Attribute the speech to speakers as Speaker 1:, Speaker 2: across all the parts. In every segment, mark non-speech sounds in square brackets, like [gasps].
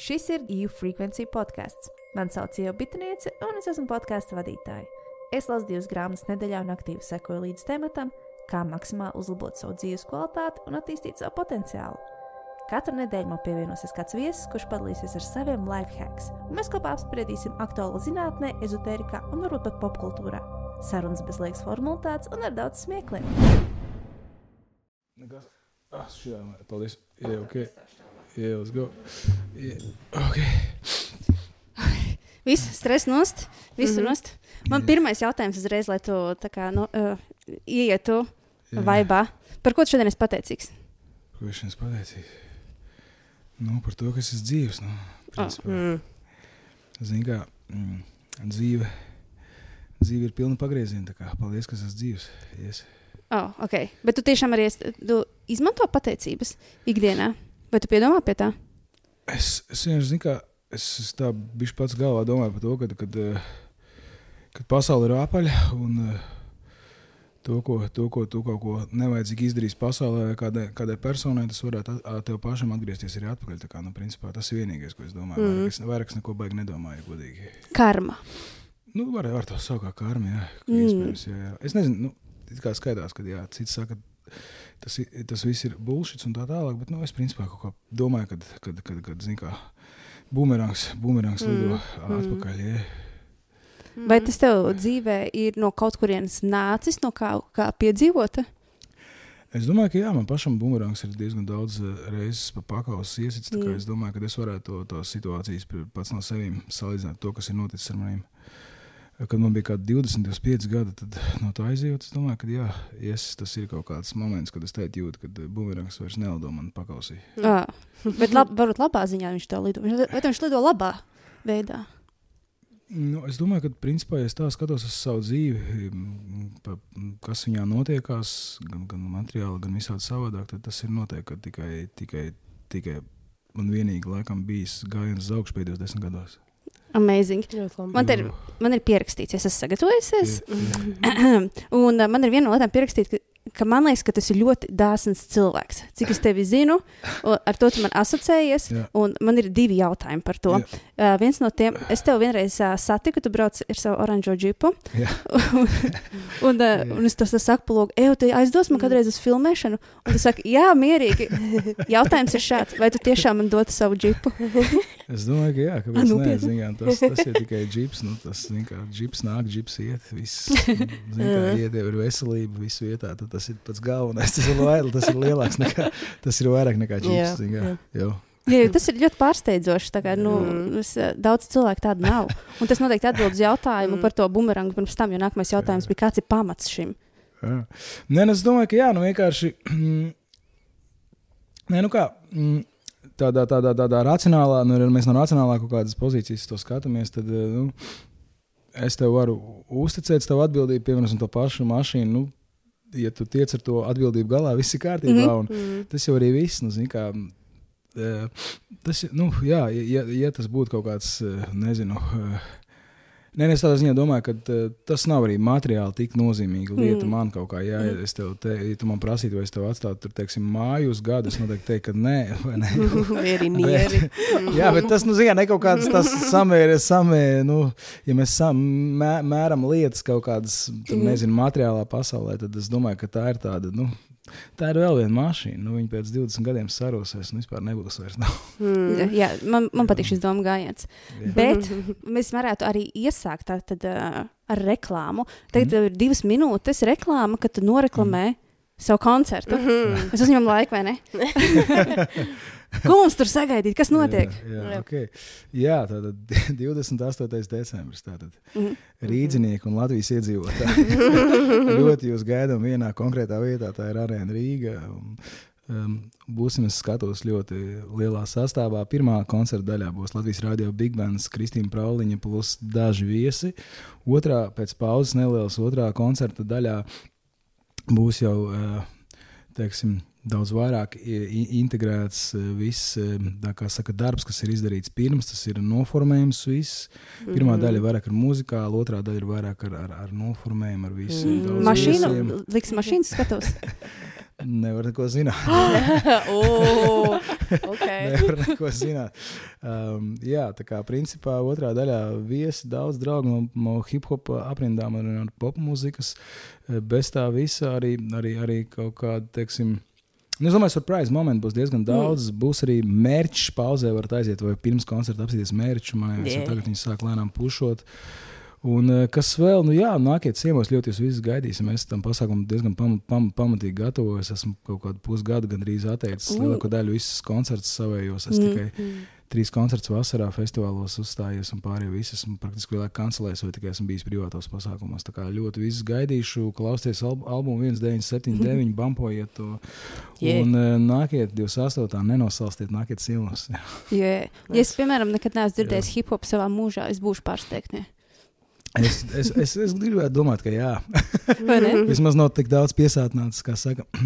Speaker 1: Šis ir EU Frequency podkāsts. Mani sauc Ieva Bitniece, un es esmu podkāstu vadītāja. Es lasu divas grāmatas nedēļā un aktīvi sekoju līdz tematam, kā maksimāli uzlabot savu dzīves kvalitāti un attīstīt savu potenciālu. Katru nedēļu man pievienosies kāds viesis, kurš padalīsies ar saviem life hacks, un mēs kopā apspriedīsim aktuālo zinātnē, ezotērijā un varbūt pat popkultūrā. Sarunas bez liekas formalitātes un ar daudz smiekliem.
Speaker 2: Nekas. Ah, šajā, paldies. Jā, ok. Jā, let's go. Jā, ok.
Speaker 3: Viss stress nost, visu mm. -hmm. nost. Man pirmais jautājums uzreiz, lai tu tā kā, nu, uh, ieietu
Speaker 2: Jā.
Speaker 3: vaibā. Par ko tu šodien esi pateicīgs?
Speaker 2: Ko es jums pateicīju? Nu, par to, ka es esmu dzīves. Nu, principā.
Speaker 4: Mm.
Speaker 2: Zini, kā mm, dzīve, dzīve ir pilna pagrieziena. Paldies, ka es esmu dzīves. Yes.
Speaker 3: Oh, okay. Bet tu tiešām arī esi, tu izmanto pateicības ikdienā. Vai tu piedomā pie tā?
Speaker 2: Es, es vienkārši zinu, ka es, es tā biju pats galvā domāju par to, kad, kad, eh, kad pasaule ir apaļa un eh, to, ko, to, ko tu kaut ko nevajadzīgi izdarīsi pasaulē vai kādai, kādai personai, tas varētu tev pašam atgriezties arī atpakaļ. Kā, nu, principā, tas ir vienīgais, ko es domāju. Mm. Vairāk, es, vairāk neko baigi nedomāju, godīgi.
Speaker 3: Karma.
Speaker 2: Nu, var, var to saukt par karmu, jā.
Speaker 3: Mm.
Speaker 2: Jā, jā. Es nezinu, nu, kā skaidrs, ka jā, cits saka, tas, tas viss ir bullshit un tā tālāk, bet nu, es principā domāju, ka, kad, kad, kad zini, kā bumerangs, bumerangs
Speaker 4: Mm,
Speaker 2: lido
Speaker 4: mm.
Speaker 2: atpakaļ. Jā.
Speaker 3: Vai tas tev dzīvē ir no kaut kurienes nācis, no kā, kā piedzīvota?
Speaker 2: Es domāju, ka jā, man pašam bumerangs ir diezgan daudz eh, reizes pa pakaules iesits. Mm.
Speaker 3: Mm.
Speaker 2: Es domāju, ka es varētu to, to situācijas pats no sevis salīdzināt to, kas ir noticis ar maniem. Kad man bija kaut kādi 20, 25 gadi, tad no tā aizjūt. Es domāju, ka jā, yes, tas ir kaut kāds moments, kad es teicu, jūtu, ka bumerangs vairs nelido man pakausī.
Speaker 3: Ah, bet lab, varbūt labā ziņā viņš to lido. Vai viņš lido labā veidā?
Speaker 2: Nu, es domāju, ka principā, ja es tā skatos uz savu dzīvi, pa, kas viņā notiekās, gan, gan materiāli, gan visādi savādāk, tad tas ir noteikti ka tikai, tikai, tikai un vienīgi laikam bijis gājiens uz augšu pēdējos desmit gados.
Speaker 3: Amazing. Man te ir, man ir pierakstīts, es esmu sagatavojusies. [clears throat] Un uh, man ir viena no lietām pierakstīta, ka, ka man liekas, ka tas ir ļoti dāsns cilvēks. Cik es tevi zinu, un ar to tu man asociējies.
Speaker 2: Jā.
Speaker 3: Un man ir divi jautājumi par to.
Speaker 2: Jā.
Speaker 3: Uh, viens no tiem, es tev vienreiz uh, satiku, tu brauc ar savu oranžo džipu.
Speaker 2: Jā. [laughs]
Speaker 3: un, uh, un es to saku, plūgu, ej, tu aizdos man kādreiz uz filmēšanu. Un tu saki, jā, mierīgi. [laughs] Jautājums ir šāds, vai tu tiešām man dotu savu džipu? [laughs]
Speaker 2: Es domāju, ka jā, ka
Speaker 3: Ah,
Speaker 2: nē, kā, tas, tas ir tikai džips. Nu, tas kā, džips nāk, džips iet. Viss, kā, [laughs] iet, jau ir veselība, viss vietā. Tas ir pats galvenais. Tas ir, vairāk, tas ir lielāks nekā, tas ir vairāk nekā
Speaker 4: Jā,
Speaker 2: džips.
Speaker 4: jā.
Speaker 3: Jā, jo tas ir ļoti pārsteidzoši. Kā, nu, es, eh, daudz cilvēku tādu nav. Un tas noteikti atbild uz jautājumu
Speaker 4: Mm.
Speaker 3: par to bumerangu pirms tam, jo nākamais jautājums bija, kāds ir pamats šim?
Speaker 2: Jā. Nē, nu, es domāju, ka jā, nu vienkārši. [clears throat] Nē, nu kā. Mm, Tādā, tādā, tādā racionālā, nu, ja mēs no racionālā kaut kādas pozīcijas to skatāmies, tad eh, nu, es tev varu uzticēt savu atbildību, piemēram, to pašu mašīnu. Nu, ja tu tiec ar to atbildību galā, viss ir kārtībā. Mm -hmm.
Speaker 4: Mm.
Speaker 2: Tas jau arī viss. Nu, zini, kā, eh, tas, nu, jā, ja, ja, tas būtu kaut kāds, eh, nezinu. eh, Nē, nē, es tādā ziņā domāju, ka uh, tas nav arī materiāli tik nozīmīga lieta. Mm.
Speaker 3: Mm.
Speaker 2: Man kaut kā, ja, ja es tev, te, ja tu man prasītu, vai es tev atstātu tur, teiksim, māju uz gadu, es noteikti teiktu, ka nē, [laughs] vai ne. [laughs]
Speaker 4: Vieri, nieri. [laughs]
Speaker 2: Jā, bet tas, nu, mērā, ne kaut kāds tas samērē, samērē, nu, ja mēs sam, mē, mēram lietas kaut kādas, tur,
Speaker 3: Mhm.
Speaker 2: nezinu, materiālā pasaulē, tad es domāju, ka tā ir tāda, nu, tā ir vēl viena mašīna. Nu, viņa pēc 20 gadiem sarūsēs un vispār nebūs vairs. Nav.
Speaker 4: Mm.
Speaker 3: Jā, man, man patīk šis domu gājiens.
Speaker 2: Jā.
Speaker 3: Bet [laughs] mēs varētu arī iesākt tā, tad, uh, ar reklāmu. Tagad tev ir divas minūtes reklāma, kad tu noreklamē savu koncertu.
Speaker 4: Mhm.
Speaker 3: Mēs uzņemam laiku, vai ne? [laughs] Ko mums tur sagaidīt? Kas notiek?
Speaker 2: Jā, jā,
Speaker 4: Jā.
Speaker 2: okay. jā tātad [laughs] 28. decembris. Tātad.
Speaker 3: Mhm.
Speaker 2: Rīdzinieki un Latvijas iedzīvotāji. [laughs] ļoti jūs gaidām vienā konkrētā vietā, tā ir Arēna Rīga. Un, um, būsim skatos ļoti lielā sastāvā. Pirmā koncerta daļā būs Latvijas Rādio Big Bands, Kristīna Prauliņa plus daži viesi. Otrā, pēc pauzes nelielas otrā koncerta daļā būs jau, uh, teiksim, daudz vairāk integrēts uh, viss kā saka, darbs, kas ir izdarīts pirms, tas ir noformējums. Viss. Pirmā
Speaker 4: Mhm.
Speaker 2: daļa ir vairāk ar muzikālu, otrā daļa ir vairāk ar, ar, ar noformējumu, ar visu.
Speaker 4: Mm.
Speaker 2: daudz
Speaker 3: Mašīnu,
Speaker 2: viesiem.
Speaker 3: liks mašīnas skatos. [laughs]
Speaker 2: Nevar neko zināt. [gasps]
Speaker 4: oh, [laughs] okay.
Speaker 2: Nevar neko zināt. Um, jā, tā kā principā otrā daļā viesi daudz draugu no, no hip hop aprindām un no pop mūzikas. Bez tā visa arī, arī, arī kaut kāda, teiksim, Nu, es domāju, ka surprise momenti būs diezgan daudz. Mm. Būs arī mērķis, pauzē, varat aiziet vai pirms koncerta apskatīties mērķu. Liekas, yeah. tagad viņi sāk lēnām pušot. Un, eh, kas vēl, nu jā, nākiet ciemos, ļoti jūs visus gaidīsim. Es tam pasākumam diezgan pam, pam, pamatīgi gatavojos. Esmu kaut kādu pusgadu gandrīz atteicis mm. lielāko daļu visas koncertus savējos. Es mm. tikai mm trīs koncertus vasarā festivālos uzstājies, un pārējie visi esmu praktiski vēl kancelējis, vai tikai esmu bijis privātos pasākumos. Tā kā ļoti visus gaidīšu, klausieties al albumu 1979, bampojiet to. Yeah. Un uh, nākiet 28. nenosalstiet, nākiet silnos.
Speaker 3: yeah. Ja es, piemēram, nekad neesmu dzirdējis hip hop savā mūžā, es būšu pārsteigts.
Speaker 2: Es, es, es, es gribētu domāt, ka jā. [laughs] Vismaz nav tik daudz piesātnāts, kā saka. [clears throat]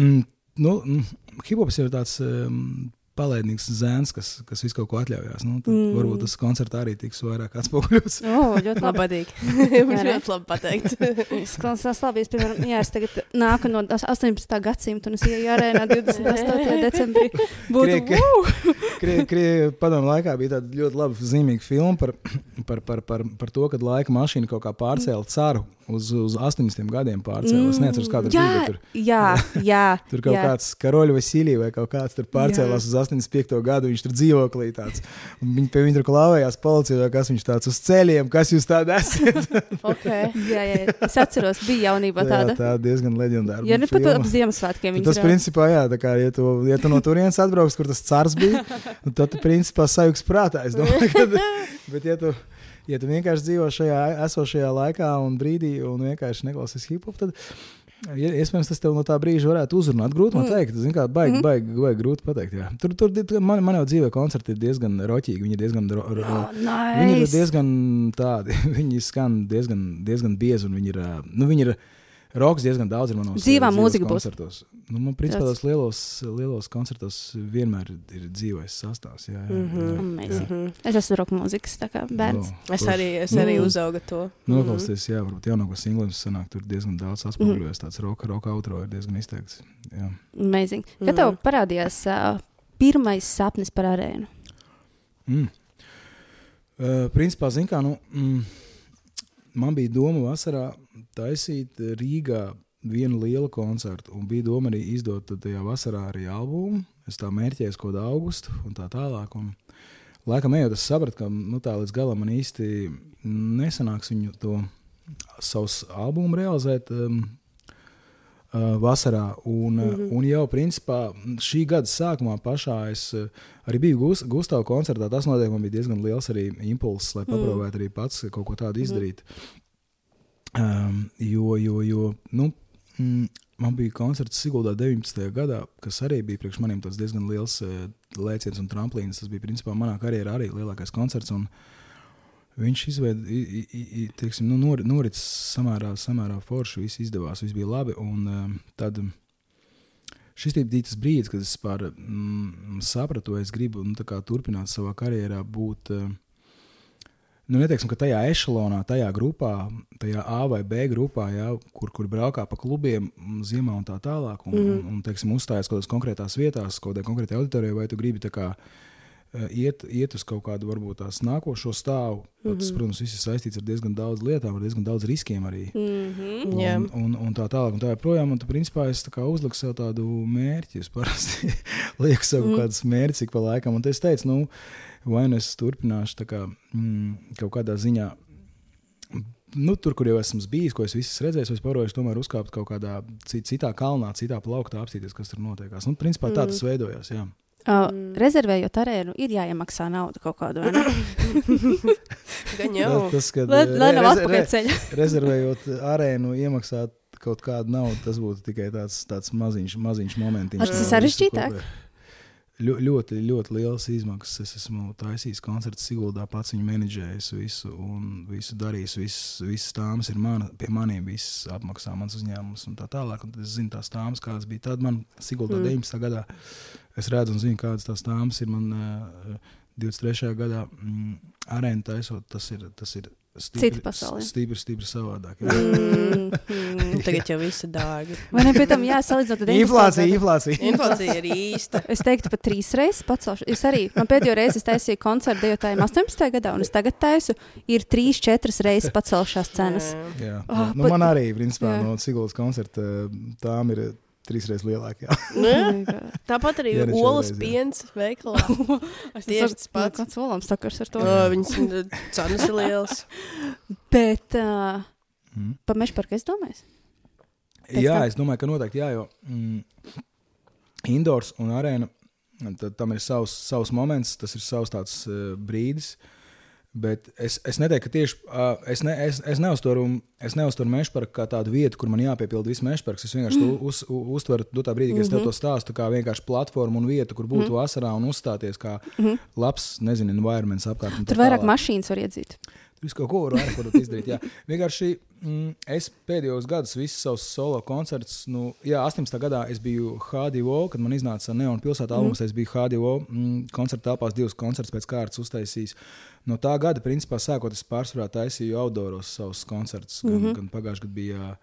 Speaker 2: mm, nu, mm, Hip-hops ir tāds um, palaidīgs zēns, kas, kas visu kaut ko atļaujās. Nu, mm. Varbūt tas koncertā arī tiks vairāk atspoguļots. [laughs]
Speaker 3: Oh, ļoti labi
Speaker 4: patīk. [laughs] ļoti labi pateikt.
Speaker 3: Izklausās labi. Es, piemēram, jā, es tagad nāku no 18. gadsimta un es ieju arēnā 28. decembrī. Būtu,
Speaker 2: Krievi [laughs] krie, padomu laikā bija tāda ļoti laba zīmīga filma par, par, par, par, par to, kad laika mašīna kaut kā pārcēla caru uz, uz 80 gadiem pārcēlās. Mm. Es nezinu, kāda
Speaker 3: bija tur. Jā, jā,
Speaker 2: tur kaut jā. kāds Karoļa Vasilija vai kaut kāds tur pārcēlās jā. uz 85. gadu. Viņš tur dzīvoklī tāds. Viņi pie viņa tur klāvējās policija, vai kas viņš tāds uz ceļiem, kas jūs tādi esat. [laughs]
Speaker 3: okay. jā, jā, es atceros, bija jaunībā tāda.
Speaker 2: Jā, tā diezgan leģendāra.
Speaker 3: Ja ne pat ap Ziemassvētkiem.
Speaker 2: Tas, rād. principā, jā, tā kā, ja tu, ja tu no turienes atbrauks, kur tas cars bija, [laughs] tad tu, principā, sajūgs prātā. Es domāju, ka, [laughs] bet, ja tu, ja tu vienkārši dzīvo šajā esošajā laikā un brīdī un vienkārši neklausies hip hop, tad iespējams tas tev no tā brīža varētu uzrunāt. Grūti man mm. teikt, zini, kā baigi, mm. baigi, baigi grūti pateikt. Jā. Tur, tur man, man jau dzīvē koncerti ir diezgan roķīgi. Viņi ir diezgan, ro, ro,
Speaker 3: oh, nice.
Speaker 2: viņi ir diezgan tādi, [laughs] viņi skan diezgan, diezgan biezi un viņi ir. Nu, viņi ir Roks diezgan daudz ir manos
Speaker 3: dzīvā mūzika koncertos.
Speaker 2: Nu, man principā tos lielos, lielos koncertos vienmēr ir dzīvais sastāvs. Jā, jā,
Speaker 3: mm -hmm. jā. jā. Es esmu roka mūzikas bērns.
Speaker 4: No, es arī, es arī nu, uzaugu to.
Speaker 2: Noklausties, jā, varbūt jaunāko singlu sanāk, tur diezgan daudz atspoguļojas. Tāds roka, roka outro ir diezgan izteikts. Jā.
Speaker 3: Amazing. Kad tev parādījās uh, pirmais sapnis par arēnu?
Speaker 2: Mm. Uh, principā, zin kā, nu, mm, man bija doma vasarā taisīt Rīgā vienu lielu koncertu, un bija doma arī izdot tajā vasarā arī albumu. Es tā mērķēju kaut kādā augustā un tā tālāk. Un, laikam, ejot, es sapratu, ka nu, tā līdz galam man īsti nesanāks viņu to savus albumu realizēt. Um, Uh, vasarā. Un, mm -hmm. un jau principā šī gada sākumā pašā es uh, arī biju Gustavs koncertā. Tas noteikti man bija diezgan liels impulss, lai mm. paprobētu arī pats kaut ko tādu mhm. izdarīt. Mm -hmm. Um, jo, jo, jo nu, mm, man bija koncerts Siguldā 19. gadā, kas arī bija priekš maniem diezgan liels uh, lēciens un tramplīns. Tas bija principā manā karjerā arī lielākais koncerts. Viņš izveidoja, nu, nor, noricis samērā, samērā forši, viss izdevās, viss bija labi. Un, um, tad, Šis bija tas brīdis, kad es par, mm, sapratu, ka es gribu nu, turpināt savā karjerā būt uh, nu, neteiksim, ka tajā ešalonā, tajā grupā, tajā A vai B grupā, jā, kur, kur braukā pa klubiem ziemā un tā tālāk, un, mm. un, un teiksim, uzstājas kaut kādās konkrētās vietās, kaut kādai konkrētai auditorijai, vai tu gribi kā, e, iet, iet uz kaut kādu varbūt tās nākošo stāvu. Mm -hmm. Tas, protams, viss ir saistīts ar diezgan daudz lietām, ar diezgan daudz riskiem arī.
Speaker 3: Mm -hmm.
Speaker 2: un, yeah. un, un tā tālāk, un tā joprojām. Un tu, principā, es uzliku sev tādu mērķi. Es parasti [laughs] lieku sev mm. kādus mērķus ik pa laikam, un es teicu, nu, vai nu es turpināšu kā, mm, kaut kādā ziņā. Nu, tur, kur jau esmu bijis, ko es esmu redzējis, es paroju, tomēr uzkāpt kaut kādā citā kalnā, citā plauktā, apstīties, kas tur notiekās. Nu, principā tā tas mm. veidojās. Jā.
Speaker 3: Uh, rezervējot arēnu, ir jāiemaksā nauda kaut kāda. [laughs]
Speaker 4: Gan jau.
Speaker 2: Tas, kad,
Speaker 3: lai, lai nav atpakaļ ceļā. [laughs]
Speaker 2: rezervējot arēnu, iemaksāt kaut kādu naudu, tas būtu tikai tāds, tāds maziņš, maziņš momentiņš.
Speaker 3: Tas ir sarežģītāk. Kopē
Speaker 2: ļoti, ļoti liels izmaksas. Es esmu taisījis koncertu Siguldā, pats viņu menedžējis, visu, visu darījis. Visas, visas tāmas ir mana, pie maniem, visas apmaksā mans uzņēmums un tā tālāk. Un tad es zinu tās tāmas, kādas bija tad man Siguldā mm. 19. gadā. Es redzu un zinu, kādas tās tāmas ir man uh, 23. gadā mm, arēna taisot. Tas ir, tas ir
Speaker 3: Pasaule.
Speaker 2: Stipri, stipri savādāk.
Speaker 4: Mm, [laughs] mm, [laughs] tagad jau viss ir dārgi.
Speaker 3: Vai ne? Pēc tam jāsalīdzina
Speaker 2: Inflācija, inflācija.
Speaker 4: Inflācija ir īsta.
Speaker 3: Es teiktu, pat trīs reizes pacelšu. Es arī, man pēdējo reizi es taisīju koncertu dejotājiem 18. gadā, un es tagad taisu, ir trīs, četras reizes pacelšās cenas.
Speaker 4: Jā.
Speaker 2: Jā, jā. Nu,
Speaker 3: pat-
Speaker 2: man arī, principā,
Speaker 3: jā.
Speaker 2: no Siguldas koncerta eh, tām ir trīsreiz lielāka. jā. [laughs]
Speaker 4: Nu, Tāpat arī
Speaker 2: ne
Speaker 4: olas
Speaker 2: šoreiz, jā.
Speaker 4: piens veikalā. [laughs] Tieši tas pats.
Speaker 3: Kāds olams sakars ar to?
Speaker 4: O, Viņas cenas ir lielas. [laughs]
Speaker 3: Bet uh,
Speaker 2: Mm.
Speaker 3: par mežparku es domāju.
Speaker 2: Jā,
Speaker 3: tam?
Speaker 2: es domāju, ka noteikti jā, jo mm, indoors un arēna tam ir savs, savs moments, tas ir savs tāds uh, brīdis. Bet es, es neteiktu, ka tieši es, ne, es, es neuztveru, es neuztveru mežparku kā tādu vietu, kur man jāpiepilda viss mežparks. Es vienkārši to uz, uztveru to tā brīdī, kad es tev to stāstu, kā vienkārši platformu un vietu, kur būt vasarā un uzstāties kā labs, nezinu, environments apkārt.
Speaker 3: Tur vairāk
Speaker 2: tālāk.
Speaker 3: mašīnas var iedzīt.
Speaker 2: Tur viss kaut ko var varbūt izdarīt. Jā. Vienkārši mm, es pēdējos gados visus savus solo koncertus, nu, jā, 18. gadā es biju HDO, kad man iznāca Neona pilsēta albums, mm. es biju HDO mm, koncerta telpās divus koncertus pēc kārtas uztaisījis. No tā gada, principā, sākot, es pārsvarā taisīju outdooros savus koncertus. Gan, mm -hmm. gan pagājušajā gadā bija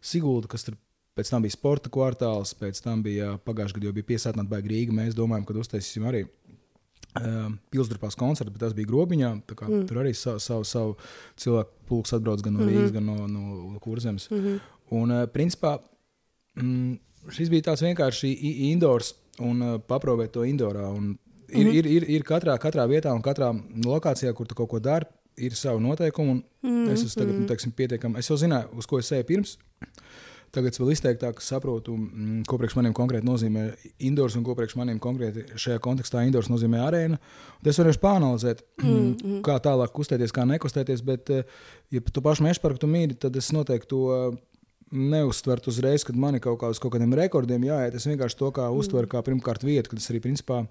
Speaker 2: Sigulda, kas tur pēc tam bija sporta kvartāls, pēc tam bija pagājušajā gadā jau bija piesātināta baigta Rīga. Mēs domājam, ka uztaisīsim arī pilsdrupās koncertu, bet tas bija grobiņā. mm. Tur arī savu, savu, savu cilvēku pulks atbrauc gan no Rīgas, mm -hmm. gan no, no Kurzemes. Mm -hmm. Un, uh, principā, mm, šis bija tāds vienkārši indoors un uh, paprobēt to indorā. Un Ir, mm -hmm. ir, ir, ir katrā, katrā vietā un katrā lokācijā, kur tu kaut ko dari, ir savi noteikumi. Mm -hmm. Es esmu tagad, nu, teiksim, pietiekami. Es jau zināju, uz ko es eju pirms. Tagad es vēl izteiktāk saprotu, mm, ko priekš maniem konkrēti nozīmē indoors un ko priekš maniem konkrēti šajā kontekstā indoors nozīmē arēna. Un Es varu pāranalizēt, [clears throat] mm -hmm. kā tālāk kustēties, kā nekustēties. Bet, eh, ja tu pašu meža parku mīli, tad es noteikti to eh, neuztvertu uzreiz, kad man ir kaut, kā, kaut kādiem rekordiem jāiet. Es vienkārši to kā uztveru kā pirmkārt vietu, kad es arī principā.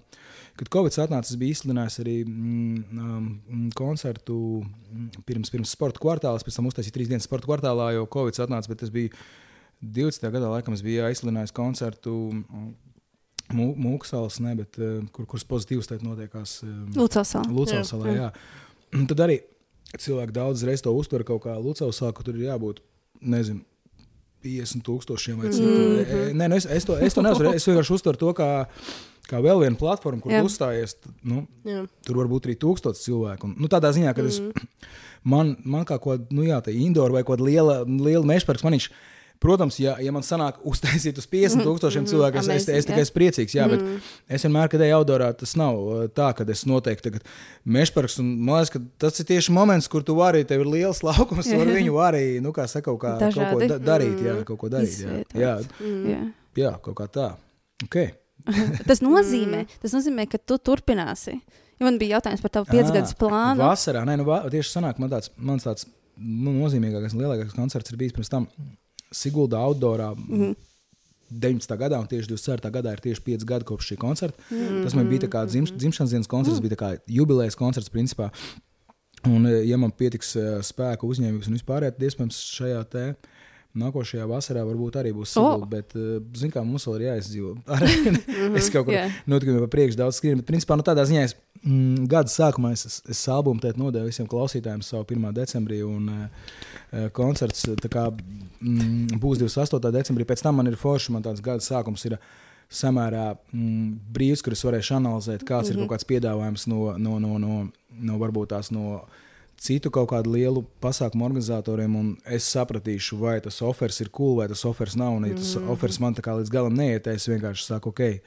Speaker 2: Kad Covid atnāca, es biju izsludinājis arī mm, um, koncertu mm, pirms, pirms sporta kvartāla. Pēc tam uztaisīju trīs dienas sporta kvartālā, jo Covid atnāca. Bet es biju 20. gadā, laikam, es biju aizsludinājis koncertu mm, Mū- Mūksāls, ne, bet uh, kur, kuras pozitīvas tajā notiekās. Um. Lucas salā. Jā. Un Tad arī cilvēki daudz reizes to uztver kaut kā salā, ka tur ir jābūt, nezinu, 50 tūkstošiem vai cik. Mm -hmm. Nē, nu es, es to, es to neuztveru. Es vienkārši uztveru to kā, kā vēl vienu platformu, kur
Speaker 3: Jā.
Speaker 2: uzstājies. Nu,
Speaker 4: Jā.
Speaker 2: tur var būt arī tūkstoši cilvēku. Un, nu, tādā ziņā, ka es, man, man kā ko, nu jā, tā indoor vai kaut kāda liela, liela mežparks, man viņš. Protams, ja, ja man sanāk uztaisīt uz 50 tūkstošiem cilvēku, es, es, es tikai esmu priecīgs. Jā, bet es vienmēr, kad eju outdoorā, tas nav uh, tā, ka es noteikti tagad mežparks. Man liekas, ka tas ir tieši moments, kur tu vari, tev ir liels laukums, [laughs] tu vari viņu arī, nu, kā saka, kaut, kā, kaut ko
Speaker 3: Dažādi.
Speaker 2: da darīt. Jā, kaut ko darīt. Jā, jā,
Speaker 3: Jā.
Speaker 2: jā kaut kā tā. Okay. [laughs]
Speaker 3: Tas nozīmē, tas nozīmē, ka tu turpināsi. Ja man bija jautājums par tavu piecgadus plānu.
Speaker 2: Vasarā, nē, nu, tieši sanāk, man tāds, mans tāds nu, nozīmīgākais, lielākais koncerts ir bijis pirms tam Siguldā outdoorā. Mm
Speaker 3: Mhm.
Speaker 2: -hmm. 19. gadā, un tieši 24. gadā ir tieši 5 gadi kopš šī koncerta. Mm -hmm. Tas man bija kā dzims, dzimšanas dienas koncerts, mm -hmm. bija kā jubilejas koncerts principā. Un, eh, ja man pietiks eh, spēka, uzņēmības un vispār, tad iespējams šajā te nākošajā vasarā varbūt arī būs
Speaker 3: O!
Speaker 2: Sigulda, bet, eh, zin kā, mums vēl ir jāizdzīvo. [laughs] Arī es kaut kur notikumiem pa priekšu daudz skrienu, bet principā nu, tādā ziņā es mm, gada sākumā es, es, es albumu tēt nodevu visiem klausītājiem savu 1. decembrī, un uh, koncerts kā, mm, būs 28. decembrī. Pēc tam man ir forši, man tāds gada sākums ir samērā mm, brīvs, kur es varēšu analizēt, kāds mm -hmm. ir kaut kāds piedāvājums no, no, no, no, no varbūt tās no citu kaut kādu lielu pasākumu organizatoriem, un es sapratīšu, vai tas offers ir cool, vai tas offers nav. Un, ja tas mm offers man tā kā līdz galam neiet, es vienkārši saku, ok, e,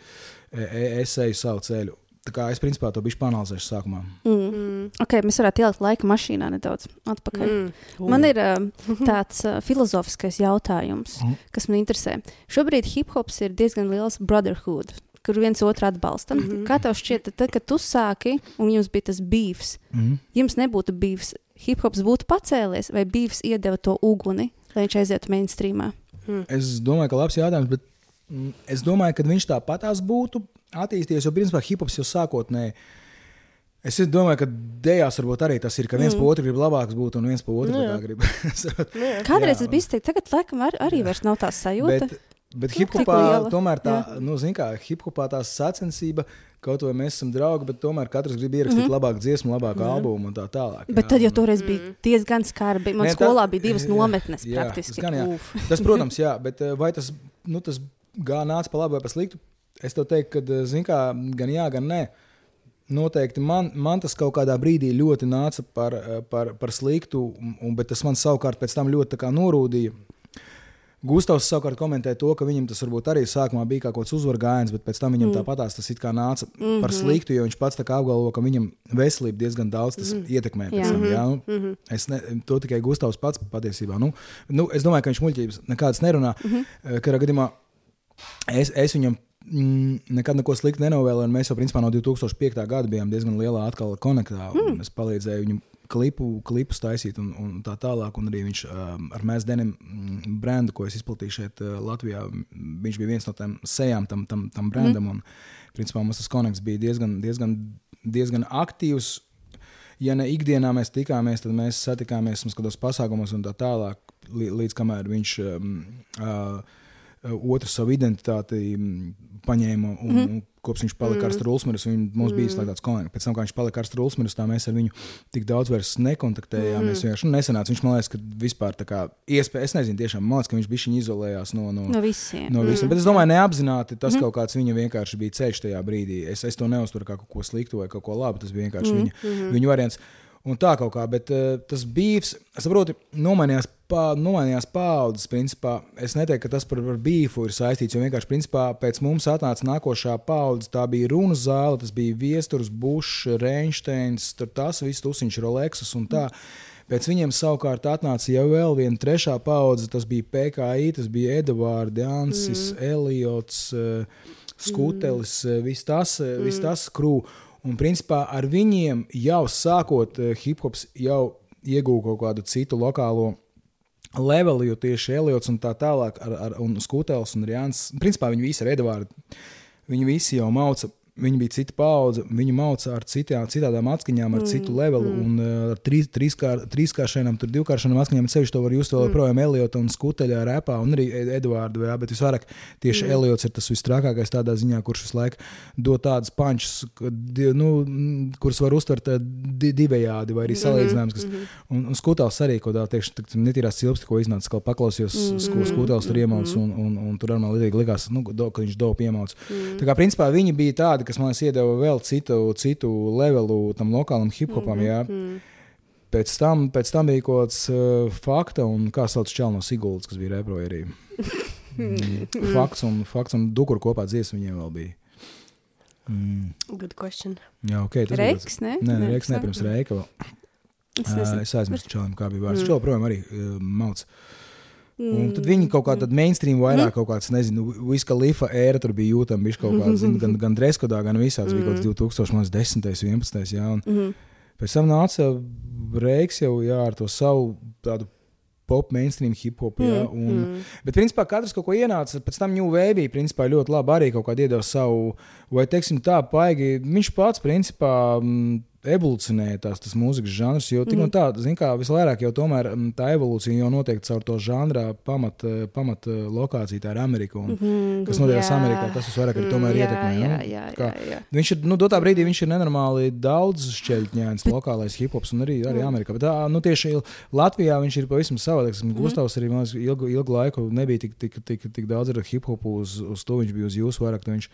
Speaker 2: e, es eju savu ceļu. Tā kā es principā to bišķi panalizēšu sākumā.
Speaker 3: Mm.
Speaker 4: Mm.
Speaker 3: Okay, mēs varētu ielikt laika mašīnā nedaudz atpakaļ. Mm.
Speaker 4: Mm.
Speaker 3: Man ir uh, tāds uh, filozofiskais jautājums,
Speaker 2: Mhm.
Speaker 3: kas man interesē. Šobrīd hip hops ir diezgan liels brotherhood, kur viens otru atbalsta. Mm -hmm. Kā tev šķiet, tad, kad tu sāki un jums bija tas beefs,
Speaker 2: Mm -hmm.
Speaker 3: jums nebūtu beefs, hip hops būtu pacēlies, vai beefs iedeva to uguni, lai viņš aizietu mainstreamā?
Speaker 2: Es domāju, ka labs jautājums, bet mm, es domāju, ka viņš tāpatās būtu attīstījies, jo principā hip-hops jau sākotnēji. Es domāju, ka dēļās varbūt arī tas ir, ka viens mm. pa otru grib labāks būt, un viens pa otru
Speaker 4: Nu jā.
Speaker 2: kā grib. [laughs]
Speaker 3: Kādreiz
Speaker 2: Jā.
Speaker 3: tas bija izteikts, tagad laikam ar, arī vairs nav tā sajūta.
Speaker 2: bet, Bet hip-hopā tomēr tā, nu, zin kā, hip-hopā tā sacensība, kaut vai mēs esam draugi, bet tomēr katrs grib ierakstīt mm -hmm. labāku dziesmu, labāku mm -hmm. albumu un tā tālāk.
Speaker 3: Bet
Speaker 2: jā.
Speaker 3: tad jau toreiz bija diezgan skarbi. Man
Speaker 2: tā-
Speaker 3: skolā bija divas [laughs]
Speaker 2: jā,
Speaker 3: nometnes
Speaker 2: jā,
Speaker 3: praktiski.
Speaker 2: tas gan jā. Tas, protams, [laughs] jā, bet eh, vai tas, nu, tas gā nāca pa labi vai pa sliktu? Es tev teiktu, ka, zin kā, gan jā, gan nē. Noteikti man, man tas kaut kādā brīdī ļoti nāca par, eh, par, par sliktu, un, bet tas man savukārt pēc tam ļoti norūdīja. Gustavs savukārt komentēja to, ka viņam tas varbūt arī sākumā bija kaut kāds uzvaru gājiens, bet pēc tam viņam mm. tāpatās tas it kā nāca mm -hmm. par sliktu, jo viņš pats tā kā apgalvo, ka viņam veselība diezgan daudz tas mm ietekmē.
Speaker 3: Jā.
Speaker 2: tam, Jā, nu, mm -hmm. Es ne, to tikai Gustavs pats patiesībā. Nu, nu, es domāju, ka viņš muļķības nekādas nerunā. Mm -hmm. Katrā gadījumā es, es viņam mm, nekad neko sliktu nenovēlēju. un Mēs jau principā no 2005. gada bijām diezgan lielā atkal konektā. Mm. Es palīdzēju viņam klipu, klipus taisīt un, un tā tālāk. Un arī viņš um, ar mēs denim mm, brendu, ko es izplatīju šeit uh, Latvijā, viņš bija viens no tām sejām tam, tam, tam brendam. Mm. Un, principā mums tas konekts bija diezgan, diezgan, diezgan aktīvs. Ja ne ikdienā mēs tikāmies, tad mēs satikāmies mums kādos pasākumos un tā tālāk, līdz kamēr viņš um, uh, otru savu identitāti mm, paņēma. Un, mm -hmm. Kopš viņš palika ar Strunmanu, viņš mums bija izslēgts konekts. Pēc tam, kad viņš palika ar Strunmanu, tā mēs ar viņu tik daudz vairs nekontaktējāmies. Mm. Viņš nu, nesenāca. Viņš man liekas, ka vispār tā kā iespēja, es nezinu, tiešām man liekas, ka viņš bija izolējās no. no
Speaker 3: No visiem.
Speaker 2: No visiem. Mm. Bet es domāju, neapzināti tas mm. kaut kāds viņa vienkārši bija ceļš tajā brīdī. Es, es to neuzturu kā kaut ko sliktu vai kaut ko labu. Tas bija vienkārši mm. viņa, mm. viņa variants. Un tā kaut kā, bet uh, tas es saprotu, nomainījās, pā, nomainījās paudzes. Principā. Es neteiktu, ka tas par, par bīfu ir saistīts, jo vienkārši principā, pēc mums atnāca nākošā paudze. Tā bija runa zāle, tas bija Viesturs, Bušs, Reinsteins, tur tas viss, Tusiņš, Rolexus un tā. Pēc viņiem savukārt atnāca jau vēl viena trešā paudze. Tas bija PKI, tas bija Edvards, Jansis, mm. Eliots, uh, Skutelis, mm. viss tas, mm. vis tas krūvis. Un principā ar viņiem jau sākot uh, hip hops jau ieguva kaut kādu citu lokālo leveli, jo tieši Eliots un tā tālāk, ar, ar, un Skutels un Jānis, principā viņi visi ir Edvardi. Viņi visi jau mauca. Viņi bija cita paudze, viņi mauca ar citām, citādām atskaņām, ar mm, citu levelu, mm. un uh, ar trīs, trīskār, trīskāršiem, tur divkāršiem atskaņām. Ceļš to var just vēl joprojām mm. Eliota un Skuteļa repā, un arī Ed- Edvardu. Jā, bet visvairāk tieši mm. Eliots ir tas vistrakākais tādā ziņā, kurš visu laiku dod tādas pančus, nu, mm, kuras var uztvert eh, di divējādi vai arī salīdzinājums. Kas, un, un Skutels arī kaut kādā tieši netīrās cilps, ko iznāca, kā paklausījos, mm. ko Skutels tur iemauc, un, un, un tur arī man likās, nu, do, ka viņš dopu iemauc. Mm. Tā kā principā viņi bija tādi, kas man iedeva vēl citu, citu levelu tam lokālam hip-hopam. Mm -hmm. Pēc tam, pēc tam bija kaut kāds uh, fakta, un kā sauc Čelno Sigulds, kas bija repro arī. Mm. [laughs] fakts un, fakts un dukur kopā dziesmu viņiem vēl bija. Mm.
Speaker 4: Good question.
Speaker 2: Jā, ok. tas
Speaker 3: Reiks, ne?
Speaker 2: Nē,
Speaker 3: Nē,
Speaker 2: Reiks, ne pirms Reika. Vēl.
Speaker 3: Es
Speaker 2: Uh, es aizmirsu čalim, kā bija vārds.
Speaker 3: Mm.
Speaker 2: Viņš joprojām arī uh, mauc. Un tad
Speaker 3: Mm.
Speaker 2: viņi kaut kādā mainstream vairāk, kaut kāds, nezinu, viska lifa ēra tur bija jūtama, viņš kaut kāds, zin, gan, gan dreskodā, gan visāds, bija kaut kāds 2010, 11, jā, un
Speaker 3: Mhm.
Speaker 2: pēc tam nāca Reiks jau, jā, ar to savu tādu pop, mainstream, hip hop, jā,
Speaker 3: Mm,
Speaker 2: un,
Speaker 3: mm.
Speaker 2: Bet, principā, katrs kaut ko ienāca. Pēc tam New Wave principā, ļoti labi arī kaut kādu iedeva savu, vai teiksim, tā, paigi. Viņš pats, principā, mm, evolūcionēja tās tas mūzikas žanrs. Jo tik
Speaker 3: Mhm.
Speaker 2: un tā, zin kā, visvairāk jau tomēr mm, tā evolūcija jau notiek caur to žanra pamat, eh, pamat eh, lokāciju, tā ir Amerika. Un,
Speaker 3: Mhm,
Speaker 2: kas notiek. Amerikā, tas visvairāk arī tomēr
Speaker 3: jā,
Speaker 2: ietekmē.
Speaker 3: Jā,
Speaker 2: nu,
Speaker 3: jā, jā, jā.
Speaker 2: Viņš ir, nu, dotā brīdī viņš ir nenormāli daudz šķeļņēns, lokālais hip hops un arī, arī
Speaker 3: Mm.
Speaker 2: Amerikā. Bet, tā, nu, tieši Latvijā viņš ir pavisam savādāks.
Speaker 3: Mhm.
Speaker 2: Gustavs arī man ilgu, ilgu laiku nebija tik, tik, tik, tik daudz ar hip hopu, uz, uz to viņš bija uz jūsu vairāk. Viņš,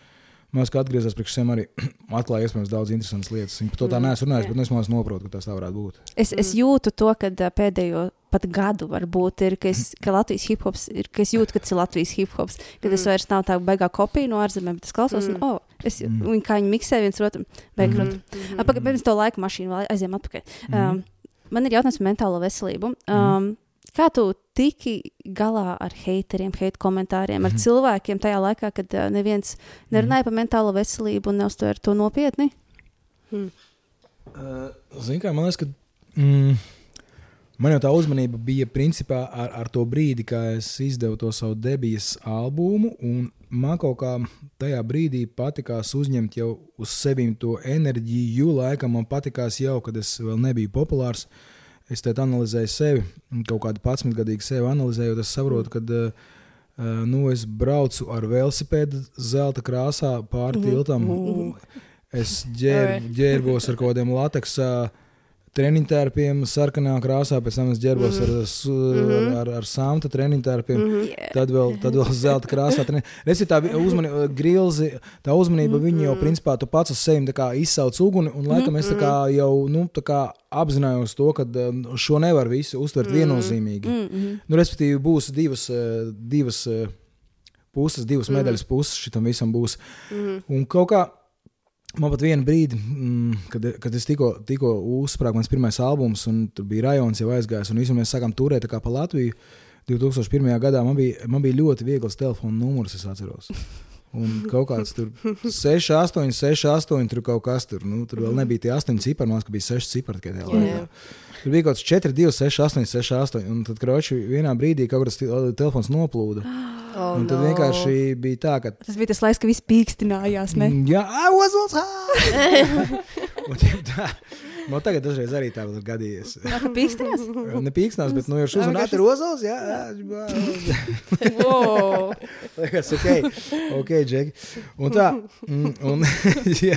Speaker 2: Man liekas, ka atgriezās pie sevis arī [clears throat] atklāja iespējams daudz interesantas lietas. Viņa par to tā
Speaker 3: Mm,
Speaker 2: neesmu runājis, bet nu, es domāju, saprotu, ka tas tā varētu būt.
Speaker 3: Es, es jūtu to, ka pēdējo pat gadu varbūt ir, ka, es, [clears throat] ka Latvijas hip hops ir, ka es jūtu, ka tas ir Latvijas hip hops, ka tas
Speaker 4: Mm.
Speaker 3: vairs nav tā baigā kopija no ārzemēm, bet es klausos,
Speaker 4: Mm.
Speaker 3: un, oh, es,
Speaker 2: Mm.
Speaker 3: un kā viņi miksē viens otru, beigas
Speaker 2: Mhm.
Speaker 3: mm. pirms to laika mašīnu vēl aizjām atpakaļ. Um, man ir jautājums par mentālo veselību. Um, kā tu tiki galā ar hateriem, hate komentāriem, ar
Speaker 2: Mhm.
Speaker 3: cilvēkiem tajā laikā, kad uh, neviens nerunāja par mentālo veselību un neuztver to nopietni?
Speaker 2: Uh, Zini, kā man liekas, ka mm, man jau tā uzmanība bija principā ar, ar to brīdi, kad es izdevu to savu debijas albumu. un Man kaut kā tajā brīdī patikās uzņemt jau uz sevis to enerģiju. Laikam man patikās jau, kad es vēl nebiju populārs. Es te analizēju sevi, kaut kādu 11 gadīgu sevi analizējot, es saprotu, ka uh, Uh, nu, es braucu ar velosipēdu zelta krāsā pāri tiltam. Es ģēr, ģērbos ar kaut kādiem lateksa treniņu tērpiem, sarkanā krāsā, pēc tam es ģērbos ar, ar, ar, ar samta treniņu tērpiem.
Speaker 3: Yeah.
Speaker 2: Tad vēl, tad vēl zelta krāsā. Es tā uzmanība, grilzi, tā uzmanība viņa jau, principā, tu pats uz sevi izsauc uguni, un laikam es kā jau, nu, apzinājos to, ka eh, šo nevar visu uztvert viennozīmīgi.
Speaker 3: Mm -hmm.
Speaker 2: Nu, respektīvi, būs divas, eh, divas eh, puses, divas medaļas puses šitam visam būs. Un kaut kā Man pat vienā brīdī, mm, kad, kad es tikko, tikko uzsprāgu mans pirmais albums, un tur bija rajons jau aizgājis, un visam mēs sākām turēt pa Latviju. 2001. gadā man bija, man bija ļoti viegls telefona numurs, es atceros. Un kaut kāds tur 6, 8, 6, 8, tur kaut kas tur. Nu, tur vēl nebija tie 8 cipari, man liekas, ka bija 6 cipari tikai tajā laikā. Tur bija kaut kas 4, 2, 6, 8, 6, 8. Un tad, kroči, vienā brīdī kaut kas telefons noplūda. [gasps]
Speaker 4: Oh,
Speaker 2: Un tad
Speaker 4: no.
Speaker 2: vienkārši bija tā, ka
Speaker 3: Tas bija tas laiks, kad viss pīkstinājās. Ne?
Speaker 2: Mm, Jā, I was also high. [laughs] Un tā, Man tagad dažreiz arī tā ir gadījies. [laughs]
Speaker 3: Jā, pīkstinās?
Speaker 2: Nepīkstinās, bet nu jau šis uzmanības ir rozos. Jā, [laughs] [laughs] ir ok, ok, Džeki. Un tā, mm, un, jā,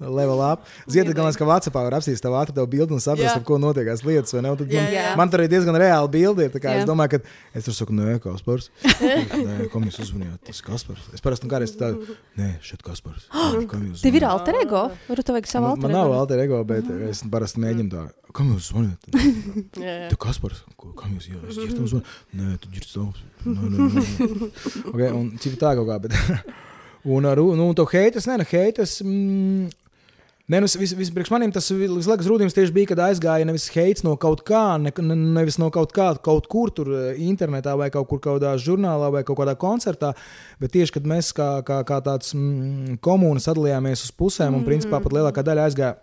Speaker 2: level up. Ziniet, galvenais, ka Vācijā var apsīst tavu ātru bildi un saprast,
Speaker 4: Jā.
Speaker 2: ar ko notiekās lietas. vai ne? Un tad Man,
Speaker 3: Jā.
Speaker 2: man tur ir diezgan reāli bildi. tā kā
Speaker 3: Jā.
Speaker 2: Es domāju, ka es tur saku, nē, Kaspars. Nē, kam jūs uzmanījāt? Tas Kaspars. Es parasti nu kādreiz tādu, nē, šeit Kaspars. [gasps]
Speaker 3: Tev ir alter ego? Varbūt tev vajag savu
Speaker 2: Man,
Speaker 3: alter
Speaker 2: man nav
Speaker 3: ego?
Speaker 2: alter ego, bet es parasti mēģinu tā. Kam jūs zvanāt? [laughs] Tu Kaspars, kam jūs jā, es ģirtam zvanu? Nē, tu ģirts tavs. Nē, nē, nē. [laughs] Okay, un cik tā kaut kā, bet. [laughs] un ar, nu, un to heitas, nē, nu, heitas. Mm, Nē, nu, vis, vis, priekš maniem tas vislabākais rūdījums tieši bija, kad aizgāja nevis heits no kaut kā, ne, ne, nevis no kaut kā, kaut kur tur eh, internetā vai kaut kur kādā žurnālā vai kaut kādā koncertā, bet tieši, kad mēs kā, kā, kā tāds mm, komūna sadalījāmies uz pusēm un principā pat lielākā daļa aizgāja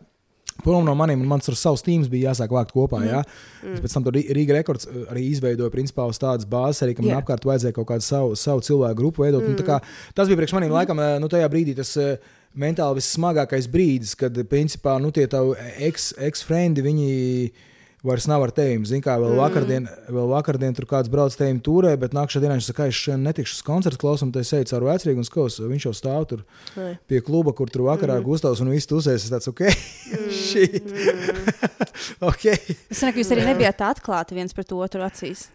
Speaker 2: Prom no maniem, un mans ar savus tīmus bija jāsāk vākt kopā. Mm. Jā. Mm. Pēc tam tur Rī- Rīga rekords uh, arī izveidoja principā uz tādas bāzes, arī, ka man
Speaker 3: Jā.
Speaker 2: apkārt vajadzēja kaut kādu savu, savu cilvēku grupu veidot. Mm. Kā, tas bija priekš maniem laikam, uh, nu, tajā brīdī tas uh, mentāli vissmagākais brīdis, kad principā nu, tie tavi ex- ex-frendi, viņi vairs nav ar tevi. Zini, kā vēl vakardien, vēl vakardien tur kāds brauc te turē, bet nākamā dienā viņš saka, es šodien netikšu uz koncertu klausām, tad es eju caur vecrīgu un skatos, viņš jau stāv tur
Speaker 4: Ai.
Speaker 2: pie kluba, kur tur vakarā mm. gustāvs un viss tusēs. Es tāds, ok, [laughs] shit. [laughs] ok.
Speaker 3: Es saku, jūs arī nebijāt atklāti viens pret otru acīs.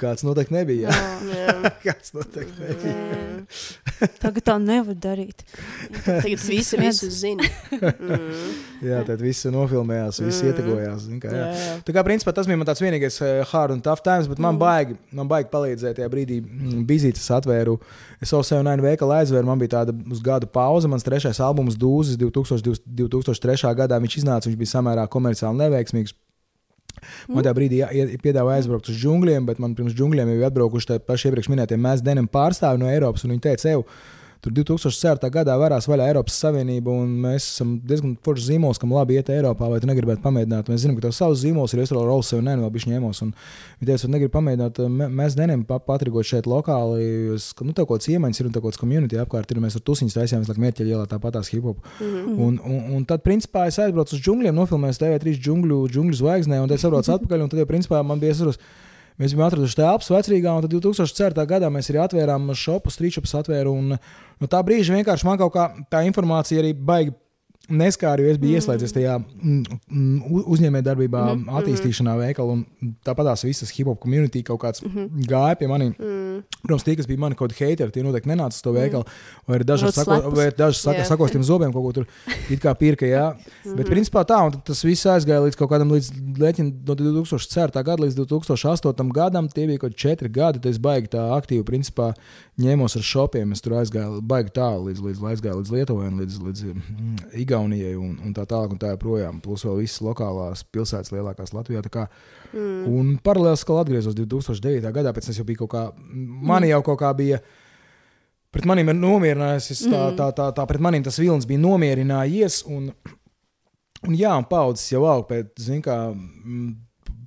Speaker 2: Kāds noteikti nebija. Jā.
Speaker 4: Jā. [laughs]
Speaker 2: Kāds noteikti nebija.
Speaker 3: Tagad tā nevar darīt.
Speaker 4: Tagad visi visu zina. Mm.
Speaker 2: Jā, tad viss nofilmējās, viss mm. ietekojās. Kā, jā.
Speaker 4: Jā, jā.
Speaker 2: Tā kā principā tas bija man tāds vienīgais uh, hard un tough times, bet man baigi, man baigi palīdzēja tajā brīdī. Mm, Bizītis atvēru. Es savu sev nainu veikalu aizvēru. Man bija tāda uz gadu pauze. Mans trešais albums Dūzis 2000, 2003. gadā. Viņš iznāca, viņš bija samērā komerciāli neveiksmīgs. Man tajā brīdī piedāvāja aizbraukt uz džungļiem, bet man pirms džungļiem jau bija atbraukuši tie paši iepriekš minētie mēs denim pārstāvi no Eiropas. un Viņi teica, Eju, tur 2004. gadā varās vaļā Eiropas Savienība, un mēs esam diezgan forši zīmols, kam labi iet Eiropā, vai tu negribētu pamēģināt. Mēs zinām, ka tev savs zīmols ir, es vēl Rolls sev nenu, bišķi ņēmos. Un viņi teica, vai negribu pamēģināt, mē- mēs pa- patrigot šeit lokāli, ka, nu, tev kaut kāds iemaņas ir un tev kaut kāds community apkārt ir, un mēs ar tusiņus taisījām, laiku mērķi ielā tāpatās hip hop. Mm -hmm. un, un, un tad, principā, es aizbraucu uz džungļiem, nofilmēju TV3 džungļu, džungļu zvaigznē, un tad es saprotu atpakaļ, un tad, jau, principā, man bija iesaistīts. Mēs bijām atraduši telpas vecrīgā, un tad 2004. gadā mēs arī atvērām šopu, strīčus atvēru. Un, no tā brīža vienkārši man kaut kā tā informācija arī baigi neskāra, jo es biju mm. ieslēdzies tajā mm, mm, uzņēmējdarbībā, mm -hmm. attīstīšanā veikalā. un Tāpat tās visas hip hop community kaut kāds mm -hmm. gāja pie maniem. Mm. Protams, tie, kas bija mani kaut kādi hateri, tie noteikti nenāca uz to veikalu. Vai arī daži sako, vai daži saka,
Speaker 4: Jā.
Speaker 2: sakostiem zobiem kaut ko tur [laughs] it kā pirka. Jā. Bet principā tā, un tas viss aizgāja līdz kaut kādam līdz leķin, no 2004. gada līdz 2008. gadam. Tie bija kaut četri gadi. tad Es baigi tā aktīvi principā, ņēmos ar šopiem. Es tur aizgāju baigi tālu līdz, līdz, aizgāju līdz Lietuvai, un līdz, līdz mm, Igaunijai un, un tā tālāk. Un tā joprojām. Plus vēl visas lokālās pilsētas lielākās Latvijā. Kā, mm. Un paralēli atkal atgriezos 2009. gadā, pēc tam jau biju kaut kā, mani jau kaut kā bija. Pret maniem ir nomierinājies, tā, tā, tā, tā pret maniem tas vilnis bija nomierinājies. Un, un jā, un paudzes jau aug pēc, zin kā, mm,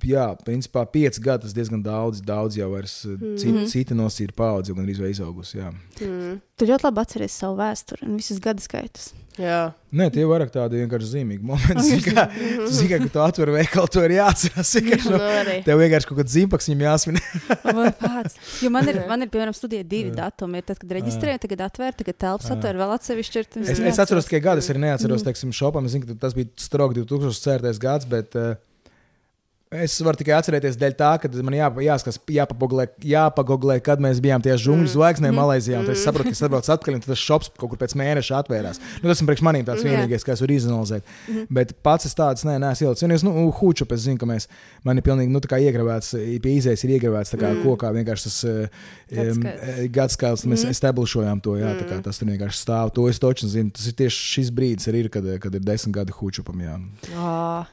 Speaker 2: jā, principā pieci gadi tas diezgan daudz, daudz jau vairs
Speaker 3: Mhm.
Speaker 2: cita, cita nosīra paudze, gandrīz vai izaugusi.
Speaker 4: Mm.
Speaker 3: Tu ļoti labi atceries savu vēsturi un visus gadu skaitus.
Speaker 4: Jā.
Speaker 2: Nē, tie vairāk tādi vienkārši zīmīgi momenti. Kā, tu zini, kad tu atver veikalu, to ir jāatcerās. vienkārši,
Speaker 4: arī.
Speaker 2: Tev vienkārši kaut kāds zīmaks viņam jāsmin.
Speaker 3: Jo man ir, man ir piemēram, studija divi datumi. Ir tad, kad reģistrēju, tagad atvērt, tagad telpas
Speaker 2: Jā.
Speaker 3: atvērt, vēl atsevišķi. ir,
Speaker 2: Es, es atceros tikai gadu, es arī neatceros, teiksim, šopam. Es zinu, ka tas bija strogs 2004. gads, bet uh, es varu tikai atcerēties dēļ tā, ka man jā, jāskatās, jāpagoglē, jāpagoglē, kad mēs bijām tie žungļu zvaigznē
Speaker 3: Mhm.
Speaker 2: Malaisijā. un tad Es saprotu, ka atbraucu atpakaļ, un tas šops kaut kur pēc mēneša atvērās. Nu, tas ir priekš maniem tāds vienīgais, kas var izanalizēt.
Speaker 3: Mhm.
Speaker 2: Bet pats es neesmu ielicis. Un es, nu, hūču, es zinu, ka mēs, man ir pilnīgi, nu, tā kā iegravēts, izējas ir iegravēts tā kā
Speaker 4: Mm.
Speaker 2: kokā vienkārši tas uh,
Speaker 3: Gadskaits.
Speaker 2: gadskaits. Mēs
Speaker 3: Mhm.
Speaker 2: establishojām to, jā, tā kā
Speaker 4: Mm.
Speaker 2: tas tur vienkārši stāv. To es toču zinu. Tas ir tieši šis brīdis, ir, kad, kad ir desmit gadi hūčupam. Jā,
Speaker 4: Ā,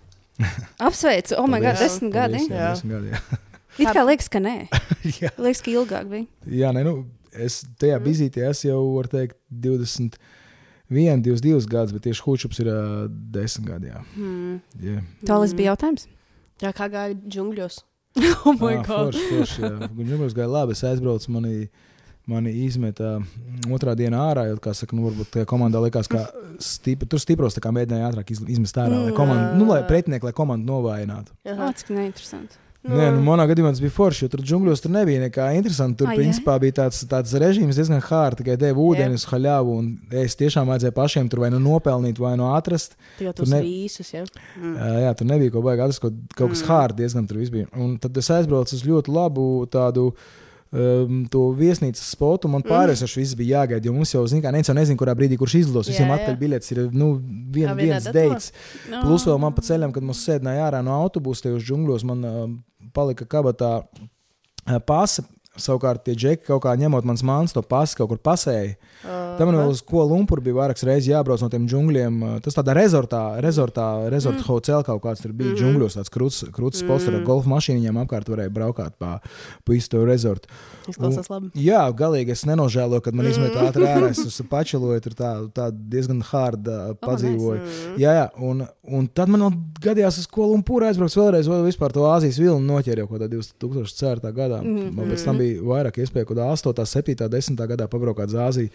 Speaker 4: [laughs]
Speaker 3: Apsveicu, oh, my God,
Speaker 2: Paldies.
Speaker 3: desmit gadi.
Speaker 2: Jā, desmit gadi. Jā, [laughs]
Speaker 3: It kā liekas, ka nē. [laughs]
Speaker 2: jā.
Speaker 3: Liekas, ka ilgāk bija.
Speaker 2: jā nē, nu, es tajā
Speaker 4: Mhm.
Speaker 2: vizītē esmu jau, var teikt, 21, 22 gadus, bet tieši hūčups ir uh, 10 gadi. Jā.
Speaker 4: mm.
Speaker 2: Jā.
Speaker 3: Tālāk bija jautājums.
Speaker 4: Jā, kā gāja džungļos?
Speaker 3: Oh, my
Speaker 2: Ā,
Speaker 3: God.
Speaker 2: Forši, forši, jā. Viņam gāja labi. Es aizbraucu, mani, mani izmeta mm, otrā dienā ārā. Jo, kā saka, nu, varbūt tajā komandā likās, ka stipri, tur stipros mēģināja ātrāk iz- izmest ārā. Lai
Speaker 3: Mm.
Speaker 2: komandu, nu, lai pretinieki, lai komandu novājinātu.
Speaker 3: Oh, cik neinteresanti.
Speaker 2: Nē, nu, manā gadījumā tas bija forši, jo tur džungļos tur nebija nekā interesanta. Tur,
Speaker 3: jā?
Speaker 2: principā, bija tāds, tāds režīms diezgan hārds, tikai deva ūdeni uz haļāvu. un Es tiešām vajadzēju pašiem tur vai nu nopelnīt, vai nu atrast.
Speaker 4: Tikai
Speaker 2: Tur
Speaker 4: tos
Speaker 2: ne-
Speaker 4: rīsus, jā. Mm.
Speaker 2: Uh, jā, tur nebija ko baigāt, kaut, kaut kas
Speaker 4: Mm.
Speaker 2: hārds diezgan tur viss bija. Un tad es aizbraucu uz ļoti labu tādu. Um, to viesnīcas spotu man pārējais mm. bija jāgaida. Jo mums jau, zināmā mērā, nezina, kurā brīdī kurš izlidos.
Speaker 4: Jā,
Speaker 2: Visiem
Speaker 4: jā.
Speaker 2: atpakaļ biļetes ir nu, vien,
Speaker 4: Ā, vienā
Speaker 2: viens deits.
Speaker 3: No.
Speaker 2: Plus vēl man pa ceļam, kad mums sēdināja ārā no autobusa, tajos džungļos, man uh, palika kabatā uh, pasa. Savukārt, tie džeki kaut kā ņemot manas mākslas, to pasu kaut kur pasēja. Tam man vēl uz ko lumpur bija vairākas reizes jābrauc no tiem džungļiem. Uh, Tas tādā rezortā, rezortā, rezorta mm. hotel kaut kāds tur bija. Mm
Speaker 4: Mhm.
Speaker 2: Džungļos tāds krūts, krūts spots, tur ar
Speaker 4: Mhm.
Speaker 2: golfa mašīnām apkārt varēja braukāt pa, pa visu to rezortu.
Speaker 4: Izklausās labi.
Speaker 2: Jā, galīgi es nenožēloju, kad man
Speaker 4: Mhm.
Speaker 2: izmet ātrāk ārā. Es pačeloju, tur tā, tā diezgan hārda padzīvoju.
Speaker 4: Mm.
Speaker 2: Jā, jā, un, un tad man vēl gadījās, uz ko Lumpūra aizbraucu vēlreiz, vēl vispār to Āzijas vilnu noķēru jau kaut kādā 2004. gadā.
Speaker 3: Mhm.
Speaker 2: Man pēc tam bija vairāk iespēju, kaut kādā 8, 7, 10 gadā pabraukāt uz Āziju.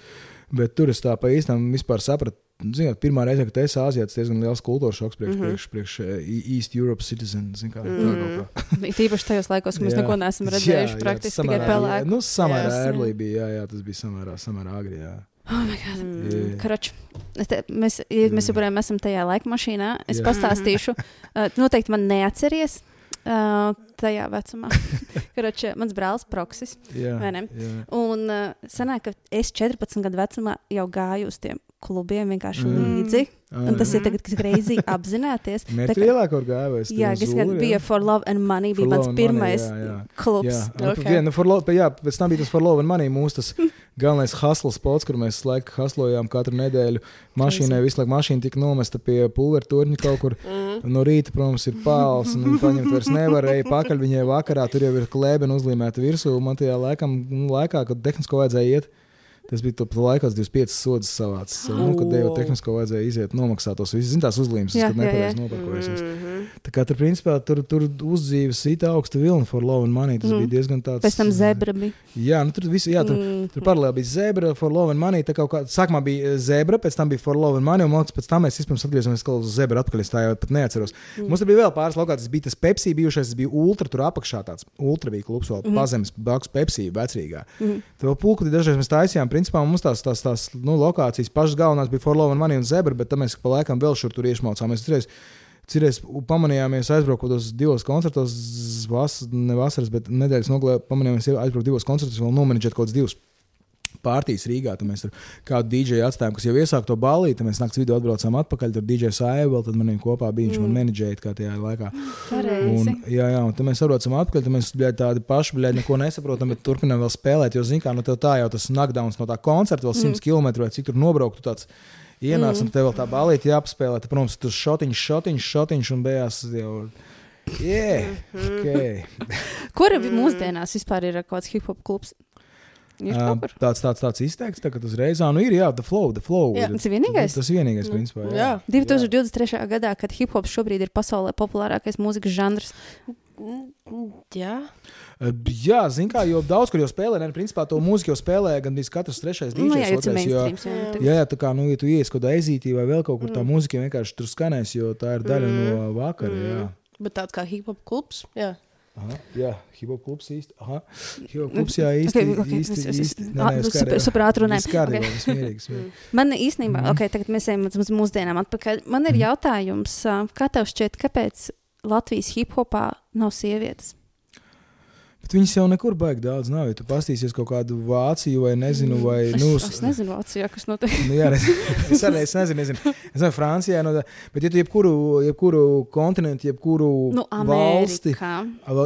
Speaker 2: Bet tur es tā pa īstam vispār sapratu. Zināt, pirmā reize, kad es Āzijā, tas diezgan liels kultūras šoks priekš,
Speaker 4: Mhm.
Speaker 2: priekš, priekš eh, East Europe citizen. Kā, tā kaut kā.
Speaker 3: Tīpaši tajos laikos, kad mēs
Speaker 2: Jā.
Speaker 3: neko neesam
Speaker 2: Jā,
Speaker 3: redzējuši.
Speaker 2: jā,
Speaker 3: Praktiski tikai
Speaker 2: samērā-
Speaker 3: pelēku.
Speaker 2: Nu, samērā
Speaker 3: Jā.
Speaker 2: ērlī bija, jā, jā, tas bija samērā, samērā agri. Jā.
Speaker 3: Oh my God.
Speaker 4: Mm.
Speaker 2: Jā.
Speaker 3: Karoč, es te, mēs, mēs
Speaker 2: Mm.
Speaker 3: joprojām esam tajā laika mašīnā. Es
Speaker 2: Jā.
Speaker 3: pastāstīšu, [laughs] uh, noteikti man neatceries uh, tajā vecumā. [laughs] Karoč, mans brālis Proksis.
Speaker 2: Jā.
Speaker 3: Un uh, sanāk, ka es 14 gadu vecumā jau gāju uz tiem klubiem vienkārši
Speaker 2: Mm.
Speaker 3: mm. līdzi. Un tas ir tagad, kas greizi [laughs] apzināties.
Speaker 2: Mēs
Speaker 3: Tā
Speaker 2: tur
Speaker 3: kā-
Speaker 2: ielākām, kur gājām.
Speaker 3: Jā, kas gan bija For Love and Money, bija mans
Speaker 2: and Money,
Speaker 3: pirmais
Speaker 2: jā, jā.
Speaker 3: klubs.
Speaker 2: Jā,
Speaker 4: Ok.
Speaker 2: okay. viena, for love, jā, pēc tam bija tas for love and money. Mūsu tas [laughs] galvenais hustle spots, kur mēs laiku haslojām katru nedēļu. Mašīnai visu laiku mašīna tika nomesta pie pulveru torņa kaut kur.
Speaker 4: Mm.
Speaker 2: No rīta, protams, ir pāls, un viņa paņemt vairs nevarēja. Pakaļ viņai vakarā tur jau ir klēbena uzlīmēta virsū. un Man tajā laikam, nu, laikā, kad tehnisko vajadzēja iet, tas bija tas laiks, 25 sodas savāds. Nu, kad
Speaker 4: O.
Speaker 2: tehnisko vajadzēja iziet, nomaksāt tos visus, zin tās uzlīmes, kad nepareizi
Speaker 3: jā.
Speaker 2: noparkojusies. Tā kā tur, principā, tur, tur uzdzīves sita augsta vilna for love and money. Tas mm. bija diezgan tāds.
Speaker 3: Pēc tam zebra bija.
Speaker 2: Jā, nu, tur viss, jā, tur,
Speaker 3: Mm.
Speaker 2: Tur paralēli bija zebra, for love and money. Tā kā kā, sākumā bija eh, zebra, pēc tam bija for love and money, un man liekas, pēc tam mēs vispirms atgriezāmies uz zebra atpakaļ. Es tā jau pat neatceros.
Speaker 3: Mm.
Speaker 2: Mm. Mums tur bija vēl pāris lokācijas. Tas bija tas Pepsi bijušais, tas bija ultra tur apakšā tāds ultra bija klubs, vēl mm. pazemes, blakus Pepsi vecrīgā.
Speaker 3: Mhm.
Speaker 2: Tur vēl pulkudi dažreiz mēs taisījām, principā mums tās, tās, tās nu, lokācijas pašas galvenās bija for love and money un zebra, bet tam mēs pa laikam vēl šur tur iešmaucāmies. Citreiz, Citreiz pamanījāmies aizbraukt uz divos koncertos, vas, ne vasaras, bet nedēļas nogalē pamanījāmies aizbraukt divos koncertos, vēl nomenedžēt kaut kādus divus pārtīs Rīgā. Tad mēs tur kādu dīdžeju atstājām, kas jau iesāka to balīti. Tad mēs naktas vidū atbraucām atpakaļ. Tur dīdžeja sāja vēl, tad maniem kopā bija viņš mm. man menedžēja kā tajā laikā.
Speaker 3: Pareizi.
Speaker 2: Un, jā, jā, un tad mēs atbraucam atpakaļ. Tad mēs bļaļ, tādi paši bļaļ, neko nesaprotam, bet turpinām vēl spēlēt. Jo, zināmā mērā, nu, tev tā jau tas knockdowns no tā koncerta, vēl 100 mm. km vai cik tur nobraukt. tu Tāds, Ienāca, mm. un tev vēl tā balīti jāpaspēlē. Tad, protams, tur šotiņš, šotiņš, šotiņš, un beigās jau. Yeah, okay.
Speaker 3: Kur ir mūsdienās vispār ir kaut kāds hip hop klubs? Kur?
Speaker 2: tāds, tāds, tāds izteikts, tā, ka uzreiz, ā, nu ir, jā, the flow, the flow.
Speaker 4: Jā,
Speaker 3: tas ir vienīgais?
Speaker 2: Tas ir vienīgais, principā.
Speaker 4: Jā.
Speaker 3: 2023. gadā, kad hip hops šobrīd ir pasaulē populārākais mūzikas žanrs,
Speaker 4: Jā,
Speaker 2: Jā, zinu, kā jau daudz kur jau spēlē, ne, principā to mūziku jau spēlē gandrīz katrs trešais
Speaker 3: Nu, jau tas
Speaker 2: otrais, jo-.
Speaker 3: Jā.
Speaker 2: Jā, tā kā, nu, ja tu ies kaut kādā ezītī vai vēl kaut kur, tā mūzika vienkārši tur skanēs, jo tā ir daļa no vakara. Jā,
Speaker 4: bet tāds kā hip hop klubs. Jā.
Speaker 2: Aha, jā hip-hop klubs. Aha, hip-hop [laughs] klubs,
Speaker 3: ok,
Speaker 2: īsti,
Speaker 3: es- nu, Ok.
Speaker 2: viss mierīgs, mierīgs. [laughs]
Speaker 3: Man īstenībā,
Speaker 2: Mhm.
Speaker 3: ok, tagad mēs ejam uz, mūsdienām atpakaļ. Man ir jautājums, ā, kā tev šķiet, kāpēc Latvijas hip hopā nav sievietes?
Speaker 2: Bet viņas jau nekur baigi daudz nav. Ja tu pastīsies kaut kādu Vāciju vai nezinu, vai.
Speaker 3: Es,
Speaker 2: Nu,
Speaker 3: es nezinu, Vācijā, kas notiek.
Speaker 2: Nu, jā, es, [laughs] es arī es nezinu, nezinu. Es nezinu, Francijā, no, tā- bet ja tu jebkuru, jebkuru kontinentu, jebkuru
Speaker 3: Nu,
Speaker 2: valsti,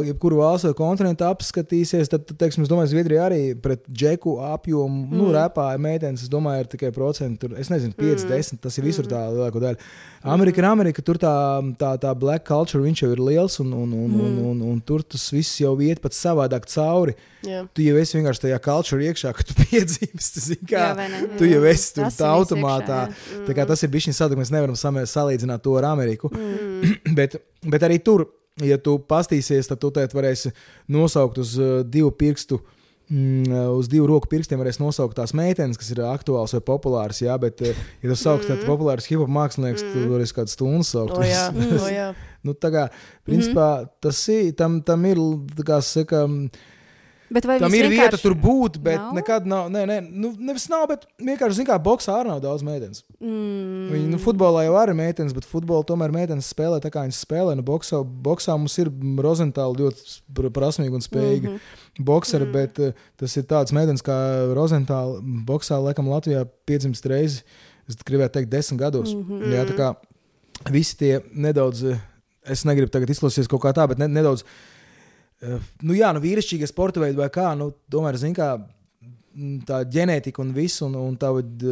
Speaker 2: jebkuru valstu vai kontinentu apskatīsies, tad, tad teiksim, es domāju, Zviedrija arī pret džeku apjomu, mm. nu, repā meitenes, es domāju, ir tikai procenti, tur, es nezinu, 5, 10, tas ir visur tā lielāko daļu. Amerika ir Amerika, tur tā, tā, tā black culture, viņš jau ir liels, un, un, un, un, un, un tur tas viss jau iet pat savādāk cauri.
Speaker 4: Jā.
Speaker 2: Tu jau esi vienkārši tajā culture iekšā, kad tu [laughs] piedzīvi, zini, kā
Speaker 3: Jā, ne?
Speaker 2: tu
Speaker 3: Jā.
Speaker 2: jau esi tur
Speaker 3: Tas
Speaker 2: tā automātā.
Speaker 3: iekšā,
Speaker 2: Tā kā tas ir bijis savādāk, mēs nevaram samē- salīdzināt to ar Ameriku. Mm. [clears throat] bet, bet arī tur, ja tu pastīsies, tad tu varēsi nosaukt uz uh, divu pirkstu. Uh, uz divu roku pirkstiem varēs nosaukt tās meitenes, kas ir aktuāls vai populārs. Jā, bet, uh, ja tu sauc mm. populārus hip hop mākslinieks, mm. tu varēsi kādu stundu saukt.
Speaker 4: O, jā. [laughs] O, jā.
Speaker 2: nu, tā kā, principā, tas ir, tam, tam ir, kā saka,
Speaker 3: vai
Speaker 2: Tam ir vieta,
Speaker 3: vienkārši
Speaker 2: tur būt, bet
Speaker 3: nav?
Speaker 2: nekad nav. Nē, nē, nu, nevis nav, bet vienkārši, zināmā mērā, boxā arī nav daudz meitenes.
Speaker 3: Mm.
Speaker 2: Viņi, nu, futbolā jau ir meitenes, bet futbolā tomēr meitenes spēlē tā, kā viņas spēlē. Nu, boxā, boxā mums ir Rozentāla ļoti pr- prasmīga un spējīga mm. -hmm. boxera, mm. bet uh, tas ir tāds meitenes kā Rozentāla. Boxā, laikam, Latvijā piedzimst reizi, es gribētu teikt, desmit gados. Mm. -hmm. Jā, tā kā visi tie nedaudz, eh, es negribu tagad izklausīties kaut kā tā, bet ne, nedaudz. eh, Nu, jā, nu, vīrišķīgie sporta veidi vai kā, nu, tomēr, zin kā, mm, tā ģenētika un viss, un, un tā,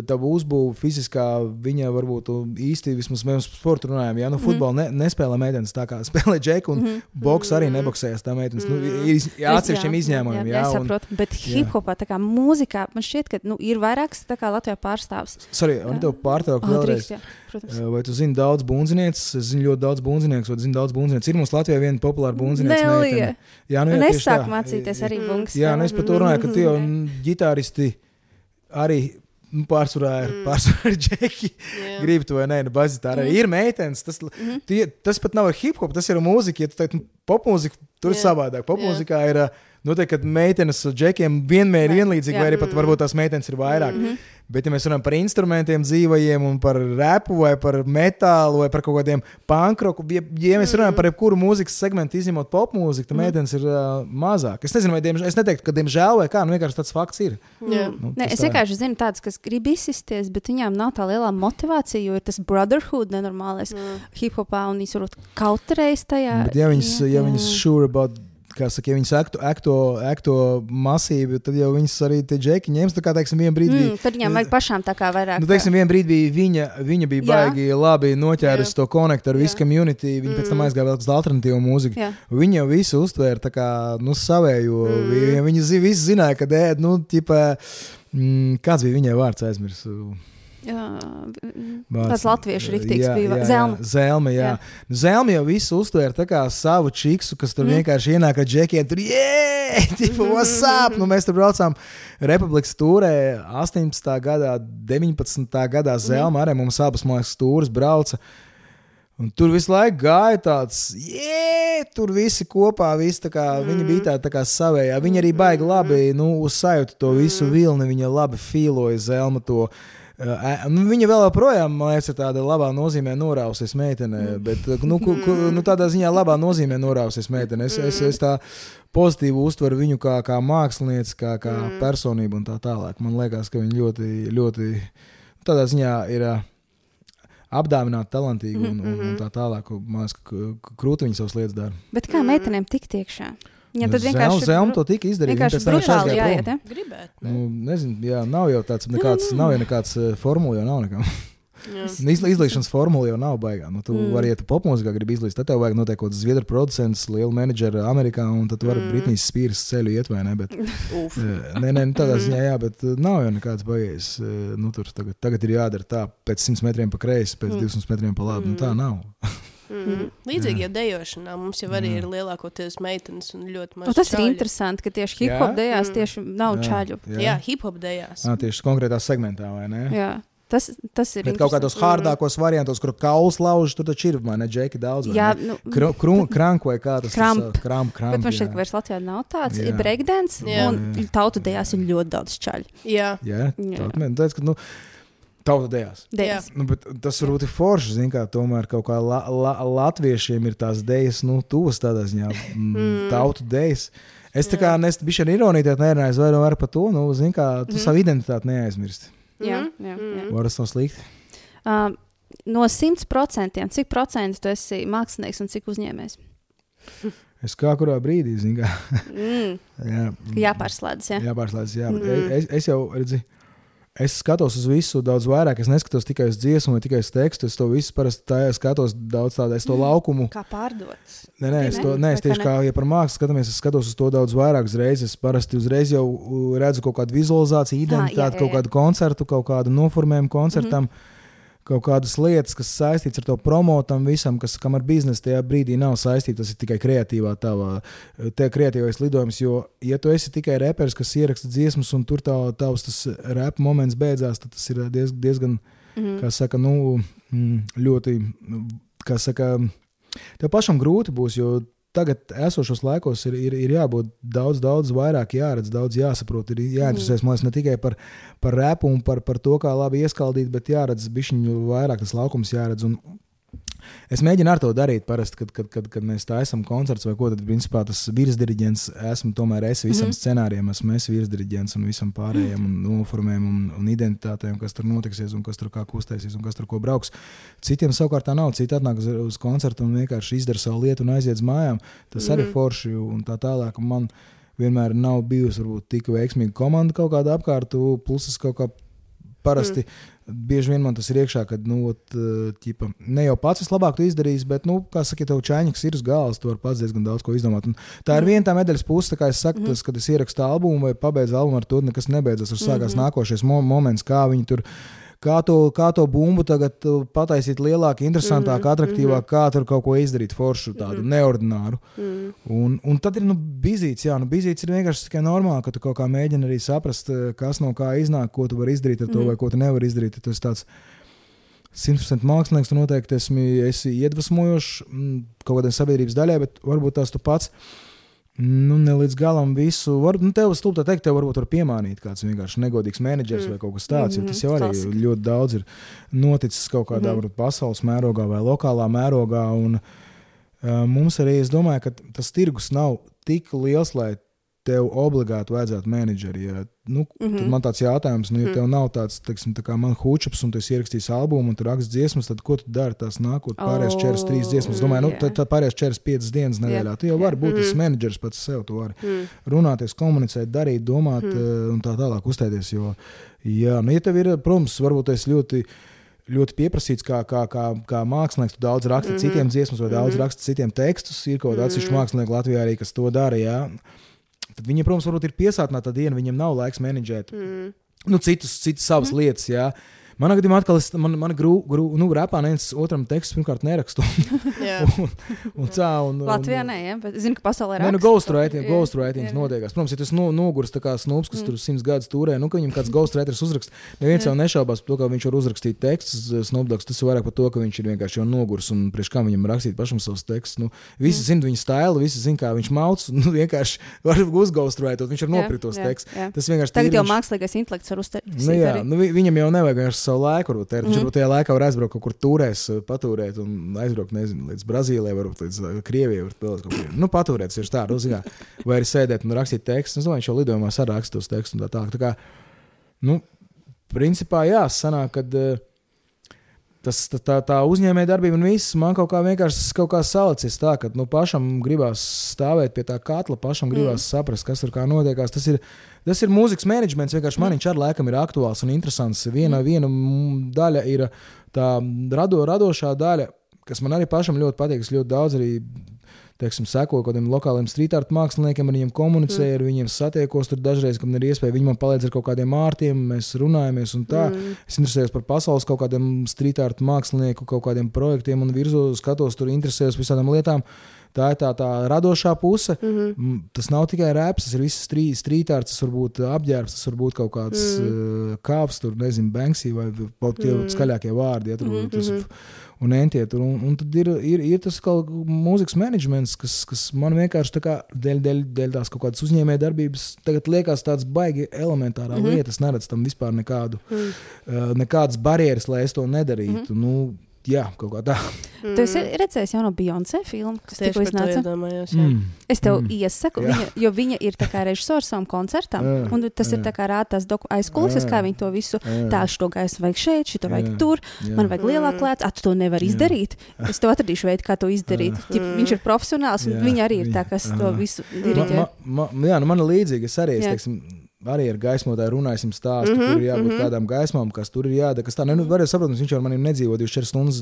Speaker 2: tā uzbūve fiziskā, viņa varbūt īsti, vismaz mēs par sportu runājam, ja nu, futbolu ne, nespēlē meitenes tā kā [laughs] spēlē džeku, un mm -hmm. boks arī neboksējas tā meitenes. Nu, ir iz- atsevišķiem izņēmumiem,
Speaker 3: jā,
Speaker 2: jā,
Speaker 3: jā,
Speaker 2: un,
Speaker 3: saprotu. Bet hip hopā, tā kā mūzikā, man šķiet, ka nu, ir vairāks tā kā Latvijā pārstāvs.
Speaker 2: sorry, un tev pārtraukt vēlreiz.
Speaker 3: drīkst, jā, protams.
Speaker 2: Vai tu zini daudz bunzinieces? Es zinu ļoti daudz bunzinieku, vai zini daudz bunzinieku. Ir mums Latvijā viena populāra bunzinieca.
Speaker 3: Nelija.
Speaker 2: Jā, nu,
Speaker 3: Un
Speaker 2: jā,
Speaker 3: es
Speaker 2: tā.
Speaker 3: sāku mācīties arī bungas.
Speaker 2: Jā, nu es par to runāju, ka tu jau mm, ģitāristi arī nu, pārsvarā ir, pārsvarā ir džeki.
Speaker 4: Jā.
Speaker 2: Gribu to vai nē, nu, bazitā arī ir meitenes. Tas, tie, tas pat nav hip hop, tas ir mūzika. Ja tu teikt, nu, popmūzika, tur ir
Speaker 4: Jā.
Speaker 2: savādāk. Popmūzikā ir. ā, Noteikti, ka meitenes ar džekiem vienmēr ir vienlīdzīgi,
Speaker 3: Jā.
Speaker 2: vai arī pat varbūt tās meitenes ir vairāk. Bet, ja mēs runājam par instrumentiem, dzīvajiem, un par repu, vai par metālu, vai par kaut kādiem pankroku, ja, ja mēs runājam par jebkuru mūzikas segmentu, izņemot popmūziku, tad meitenes ir uh, mazāk. Es nezinu, vai diemžēl, es neteiktu, ka diemžēl vai kā, nu vienkārši tāds fakts ir.
Speaker 4: Jā.
Speaker 2: Nu,
Speaker 3: Nē,
Speaker 2: tas
Speaker 3: es
Speaker 2: tā
Speaker 3: vienkārši zinu tādus, kas grib izsisties, bet viņām nav tā lielā motivācija, jo ir tas brotherhood nenormālais mm. hip hopā, un viņas varbūt kautrējas tajā.
Speaker 2: Bet, ja viņas,
Speaker 3: Jā,
Speaker 2: ja
Speaker 3: jā.
Speaker 2: viņas sure about, kā saka, ja viņas aktu, akto, akto masīvi, tad jau viņas arī tie džeki ņems. Tā kā, teiksim, vienā brīdī.
Speaker 3: Mm, tad viņām vajag pašām tā kā vairāk.
Speaker 2: Nu, teiksim, vienā brīdī viņa, viņa bija
Speaker 3: Jā.
Speaker 2: baigi labi noķērusi to konektu ar visu community. Viņa pēc tam aizgāja vēl uz alternatīvu mūziku.
Speaker 3: Jā.
Speaker 2: Viņa jau visu uztvēra tā kā nu, savējo.
Speaker 3: Mm.
Speaker 2: Mm. Viņa zi, visi zināja, ka ēd, nu, ķipa, mm, kāds bija viņai vārds aizmirsu.
Speaker 3: Tāds latviešu riktīgs
Speaker 2: Jā,
Speaker 3: bija. Zelma.
Speaker 2: Zelma, jā.
Speaker 3: Jā.
Speaker 2: Jā. Zelma jau visu uztvēra tā kā savu čiksu, kas tur mm. vienkārši ienāk ar džekiem. Tur jē, [laughs] tipo, what's up? Nu, mēs tur braucām Republikas tūrē 18. gadā, 19. gadā Zelma arī mums abas mākslas stūres brauca. Un tur visu laiku gāja tāds, jē, tur visi kopā, visi kā, mm. viņi bija tādi tā kā savējā. Viņi arī baigi labi, nu, uzsajūta to visu vilni, viņa labi fīloja Zelma to. Uh, nu, viņa vēl joprojām, man liekas, ir tāda labā nozīmē norausies meitene. Bet, uh, nu, ku, ku, nu, tādā ziņā labā nozīmē norausies meitene. Es, es, es tā pozitīvi uztveru viņu kā, kā mākslinieci, kā, kā personību un tā tālāk. Man liekas, ka viņa ļoti, ļoti tādā ziņā ir. Uh, apdāvināta, talantīga un, un, un tā tālāk. Man liekas, ka k- krūti viņa savas lietas dara.
Speaker 3: Bet kā meitenēm tikt iekšā? Viņam tad vienkārši
Speaker 2: Zelma to tika izdarīta.
Speaker 3: vienkārši brutāli jāiet. ja?
Speaker 4: Gribētu.
Speaker 2: Nu, nezinu, jā, nav jau tāds nekāds, nav jau nekāds uh, formula, jau nav nekam. [laughs] Iz, izlīšanas formula jau nav baigā. Nu, tu mm. vari, ja tu popmūzikā gribi izlīst, tad tev vajag noteikti kaut kāds zviedru producents, liela menedžera Amerikā, un tad tu vari mm. Britnijas spīras ceļu iet vai ne. Bet, [laughs]
Speaker 4: Uf.
Speaker 2: eh, nē, nē, nu, tādā ziņā, jā, bet eh, nav jau nekāds baigies. eh, Nu, tur tagad, tagad ir jādara tā, pēc 100 metriem pa kreisi, pēc mm. 200 metriem pa labi. Nu, tā nav. [laughs]
Speaker 4: Mm. Līdzīgi jau dejošanā mums jau arī ir lielākoties meitenes un ļoti maz.
Speaker 3: Un tas ir
Speaker 4: čaļu.
Speaker 3: interesanti, ka tieši hip hop
Speaker 2: Jā?
Speaker 3: dejās
Speaker 4: Mm.
Speaker 3: tieši nav čaļu.
Speaker 4: Jā, hip hop dejās.
Speaker 2: À, tieši konkrētā segmentā, vai ne?
Speaker 3: Jā. Tas, tas ir
Speaker 2: Bet kaut kādos hārdākos variantos, kur kauls lauž, tur taču ir, ne, džeki daudz. vai
Speaker 3: Jā, nu,
Speaker 2: Kru- kru- Krank vai kā tas
Speaker 3: Kramp.
Speaker 2: ir? Kramp, kramp.
Speaker 3: Bet man šķiet,
Speaker 2: jā.
Speaker 3: ka vairs Latvijā nav tāds.
Speaker 2: Jā.
Speaker 3: Ir breakdance,
Speaker 4: Jā.
Speaker 3: un tautu dejās ir ļoti daudz čaļu.
Speaker 4: Jā,
Speaker 2: Jā,
Speaker 3: Jā.
Speaker 2: tā ir. Teic, ka, nu, tauta dejās.
Speaker 3: Dejās.
Speaker 2: Nu, bet tas varbūt ir forši, zin, kā tomēr kaut kā la, la, latviešiem ir tās dejas, nu, tuvas tādā ziņā, [laughs] mm. tautu dejas. Es tā kā nesu bišķi ar ironiju, tad nerunāju vairāk par to, nu, zin, kā tu mm. savu identitāti neaizmirsti.
Speaker 3: Jā, jā, jā.
Speaker 2: Var tas nav slikti?
Speaker 3: Um, no 100%, cik procentu tu esi mākslinieks un cik uzņēmējs? [laughs]
Speaker 2: Es kā kurā brīdī, zin, kā.
Speaker 3: Mm, [laughs]
Speaker 2: Jā,
Speaker 3: jāpārslēdz. Jā.
Speaker 2: Jāpārslēdz, jā.
Speaker 3: Mhm.
Speaker 2: Mm. Es, es jau redzu, es skatos uz visu daudz vairāk. Es neskatos tikai uz dziesmu vai tikai uz tekstu. Es to visu parasti tā, skatos daudz tādu, es to laukumu.
Speaker 3: Kā pārdot?
Speaker 2: Nē, nē, es,
Speaker 3: Ne?
Speaker 2: to, nē, es tieši kā ja par mākslu skatāmies, es skatos uz to daudz vairāk reizes. Es parasti uzreiz jau uh, redzu kaut kādu vizualizāciju, identitāti,
Speaker 3: jā, jā,
Speaker 2: kaut
Speaker 3: jā.
Speaker 2: kādu koncertu, kaut kādu noformējumu koncertam. Mm -hmm. Kaut kādas lietas, kas saistītas ar to promotam, visam, kas kam ar biznesu tajā brīdī nav saistīts. Tas ir tikai kreatīvā tavā, te kreatīvais lidojums. Jo, ja tu esi tikai reperis, kas ieraksta dziesmas, un tur tā, tavs tas rap moments beidzās, tad tas ir diez, diezgan,
Speaker 3: Mhm.
Speaker 2: kā saka, nu, mm, ļoti, kā saka, tev pašam grūti būs, jo tagad esošos laikos ir, ir, ir jābūt daudz, daudz vairāk jāredz, daudz jāsaprot, ir jāinteresēs mm. ne tikai par, par repu un par, par to, kā labi ieskaldīt, bet jāredz bišķiņu vairāk tas laukums jāredz. Un, Es mēģinu ar to darīt, parasti, kad, kad, kad, kad mēs taisām koncerts vai ko. Tad, principā, tas virsdiriģents esmu tomēr es visam mm -hmm. scenārijam, esmu es virsdiriģents un visam pārējiem, un noformējumam, un, un identitātēm, kas tur notiksies, un kas tur kā kustēsies, un kas tur ko brauks. Citiem savukārt tā nav. Citi atnāk uz, uz koncertu un vienkārši izdara savu lietu un aiziet uz mājām. Tas mm -hmm. arī forši un tā tālāk. Un man vienmēr nav bijusi varbūt tik veiksmīga komanda kaut kāda apkārt, plus es kaut kā parasti. Mm. Bieži vien man tas ir iekšā, kad, nu, ot, ķipa, ne jau pats vislabāk izdarījis, bet, nu, kā saka, ja tev čāņķis ir uz galvas, tu vari pats diezgan daudz ko izdomāt. Un tā ir viena tā medaļas puse, kā es saku, tas, kad es ierakstu albumu vai pabeidzu albumu ar to, nekas nebeidzas. Tur sākās mm -hmm. nākošais mo moments, kā viņi tur. Kā to, kā to bumbu tagad uh, pataisīt lielāku, interesantāku, mm -hmm. attraktīvāku, kā tur kaut ko izdarīt, foršu, tādu mm -hmm. neordināru. Mm -hmm. un, un tad ir nu, bizīts, jā, nu, bizīts ir vienkārši tikai normāli, ka tu kaut kā mēģini arī saprast, uh, kas no kā iznāk, ko tu vari izdarīt ar to, mm -hmm. vai ko tu nevari izdarīt. Tas tāds 100% mākslinieks, tu noteikti esi, esi iedvesmojošs mm, kaut kādai sabiedrības daļai, bet varbūt tās tu pats. Nu, ne līdz galam visu. Var, nu, tev stulbi teikt, tev varbūt var piemānīt kāds vienkārši negodīgs menedžers mm. vai kaut kas tāds. Mm -hmm. Tas jau arī
Speaker 3: Klasika.
Speaker 2: ļoti daudz ir noticis kaut kādā mm -hmm. pasaules mērogā vai lokālā mērogā. Un, uh, mums arī, es domāju, ka tas tirgus nav tik liels, lai tev obligāti vajadzētu menedžeri. Ja, nu, mm -hmm. Tad man tāds jautājums, nu, ja tev nav tāds, teiksim, tā kā man hučups, un tu esi ierakstījis albumu, un tu raksti dziesmas, tad ko tu dari? Tās nākot pārējās
Speaker 3: Oh,
Speaker 2: četras, trīs dziesmas. Es domāju, nu, tad, tad pārējās četras, piecas dienas nedēļā. Tu jau vari būt tas menedžers pats sev, tu vari runāties, komunicēt, darīt, domāt mm. un tā tālāk uzstāties. Jo, jā, nu, ja tev ir, protams, varbūt tas ļoti ļoti pieprasīts, kā, kā, kā, kā mākslinieks. Tu daudz raksti mm -hmm. citiem dziesmas, vai daudz mm -hmm. raksti citiem tekstus. Ir kaut kāda atsevišķa mākslinieka Latvijā arī, kas to dara. Jā. Tad viņiem, protams, varbūt ir piesātināta diena, viņiem nav laiks menedžēt mm. nu, citus, citus savas mm. lietas. Jā. Manā gadījumā atkal es, man, man grūti, grū, nu, repā neviens otram tekstu pirmkārt nerakstu. [laughs] Un, un, tā, un,
Speaker 3: Latvijā
Speaker 2: un,
Speaker 3: nē, ja? bet es zinu, ka pasaulē ir.
Speaker 2: Nē, nu, ghostwriting, ghostwriting notiekās. Protams, ja tas nu, nogurs tā kā snūps, kas mm. tur simts gadus turē, nu, ka viņam kāds [laughs] ghostwriters uzraksta, neviens jau nešaubās par to, ka viņš var uzrakstīt tekstus. Snubdogs tas ir vairāk par to, ka viņš ir vienkārši jau nogurs un priekš kā viņam rakstīt pašam savus tekstus. Nu, visi mm. zina viņa stilu, visi zina, kā viņš mauc, un [laughs] nu, vienkārši var uzghostwritot, viņš var
Speaker 3: Jā,
Speaker 2: nopirkt tos
Speaker 3: jā,
Speaker 2: tekstus.
Speaker 3: jā.
Speaker 2: Tas vienkārši
Speaker 3: Tagad jau mākslīgais intelekts var uzteikt.
Speaker 2: Nu, jā, nu, vi- viņam jau nevajag vienkārši savu laiku, varbūt. Viņš
Speaker 3: Mhm.
Speaker 2: varbūt tajā laikā var aizbraukt kaut kur turēs, patūrēt un aizbraukt, nezinu, līdz Brazīlijai, varbūt līdz uh, Krievijai, varbūt kaut kur. Nu, patūrēt, ir tā, nu, zinā, vai arī sēdēt un rakstīt tekstus. Es domāju, viņš jau lidojumā saraksta tos tekstus un tā tālāk. Tā kā, nu, principā, jā, sanāk, kad uh, tas, tā, tā, tā uzņēmēja darbība un viss man kaut kā vienkārši kaut kā salicis tā, ka nu, pašam gribās stāvēt pie tā katla, pašam gribās mm. saprast, kas tur kā notiekās. Tas ir, tas ir mūzikas menedžments, vienkārši man viņš ar laikam ir aktuāls un interesants. Viena, viena mm, daļa ir tā rado, radošā daļa, kas man arī pašam ļoti patīk. Es ļoti daudz arī teiksim, seko kaut kādiem lokāliem street art māksliniekiem, ar viņiem komunicēju, ar viņiem satiekos. Tur dažreiz, kad ir iespēja, viņi man palīdz ar kaut kādiem ārtiem, mēs runājamies un tā.
Speaker 4: Mm.
Speaker 2: Es interesējos par pasaules kaut kādiem street art mākslinieku, kaut kādiem projektiem un virzu, skatos, tur interesējos par visādām lietām. Tā ir tā, tā radošā puse. Mm
Speaker 4: Mhm.
Speaker 2: -hmm. Tas nav tikai rēps, tas ir viss strī- street art, tas var būt apģērbs, tas var būt kaut kāds mm. uh, kāps, tur nezinu, Banksy vai kaut tie mm. skaļākie vārdi. Ja, tur, mm -hmm. tas, un entie tur. Un, un tad ir, ir, ir tas kaut kāds mūzikas menedžments, kas, kas man vienkārši tā kā dēļ, dēļ, dēļ tās kaut kādas uzņēmēja darbības tagad liekas tāds baigi elementārā mm -hmm. lieta. Es neredzu tam vispār nekādu, mm. uh, nekādas barjeras, lai es to nedarītu. Mm -hmm. nu, jā, kaut kā tā.
Speaker 3: Mm. Tu esi redzējis jau no Beyoncé filmu, kas
Speaker 4: Tieši
Speaker 3: tikko
Speaker 4: to
Speaker 3: iznāca.
Speaker 4: iedomājos. jā.
Speaker 2: Mm.
Speaker 3: Es tev
Speaker 2: Mm.
Speaker 3: mm. iesaku,
Speaker 2: Jā.
Speaker 3: viņa, jo viņa ir tā kā režisors savam koncertam.
Speaker 2: Jā,
Speaker 3: Un tas ir
Speaker 2: jā.
Speaker 3: tā kā rāda tās aizkulisēs,
Speaker 2: Jā.
Speaker 3: kā viņi to visu
Speaker 2: Jā.
Speaker 3: tā šo gaisu vajag šeit, šito vajag
Speaker 2: Jā.
Speaker 3: tur,
Speaker 2: Jā.
Speaker 3: man vajag lielāku lēcu, ah, tu to nevari
Speaker 2: Jā.
Speaker 3: izdarīt. Es tev atradīšu veidu, kā to izdarīt. Ķip, viņš ir profesionāls, un
Speaker 2: Jā,
Speaker 3: viņa arī ir tā, kas to
Speaker 2: aha.
Speaker 3: visu
Speaker 2: Ma,
Speaker 3: diriģē.
Speaker 2: ma, ma, jā, nu man ir līdzīgi. Es arī, es,
Speaker 3: Jā.
Speaker 2: teiksim, arī ar gaismotāju runāsim stāstu, mm
Speaker 3: Mhm,
Speaker 2: -hmm, kur ir jābūt mm -hmm. kādām gaismām, kas tur ir jādara. Kas tā, ne, nu, varēja saprast, viņš jau ar maniem nedzīvo 24 stundas.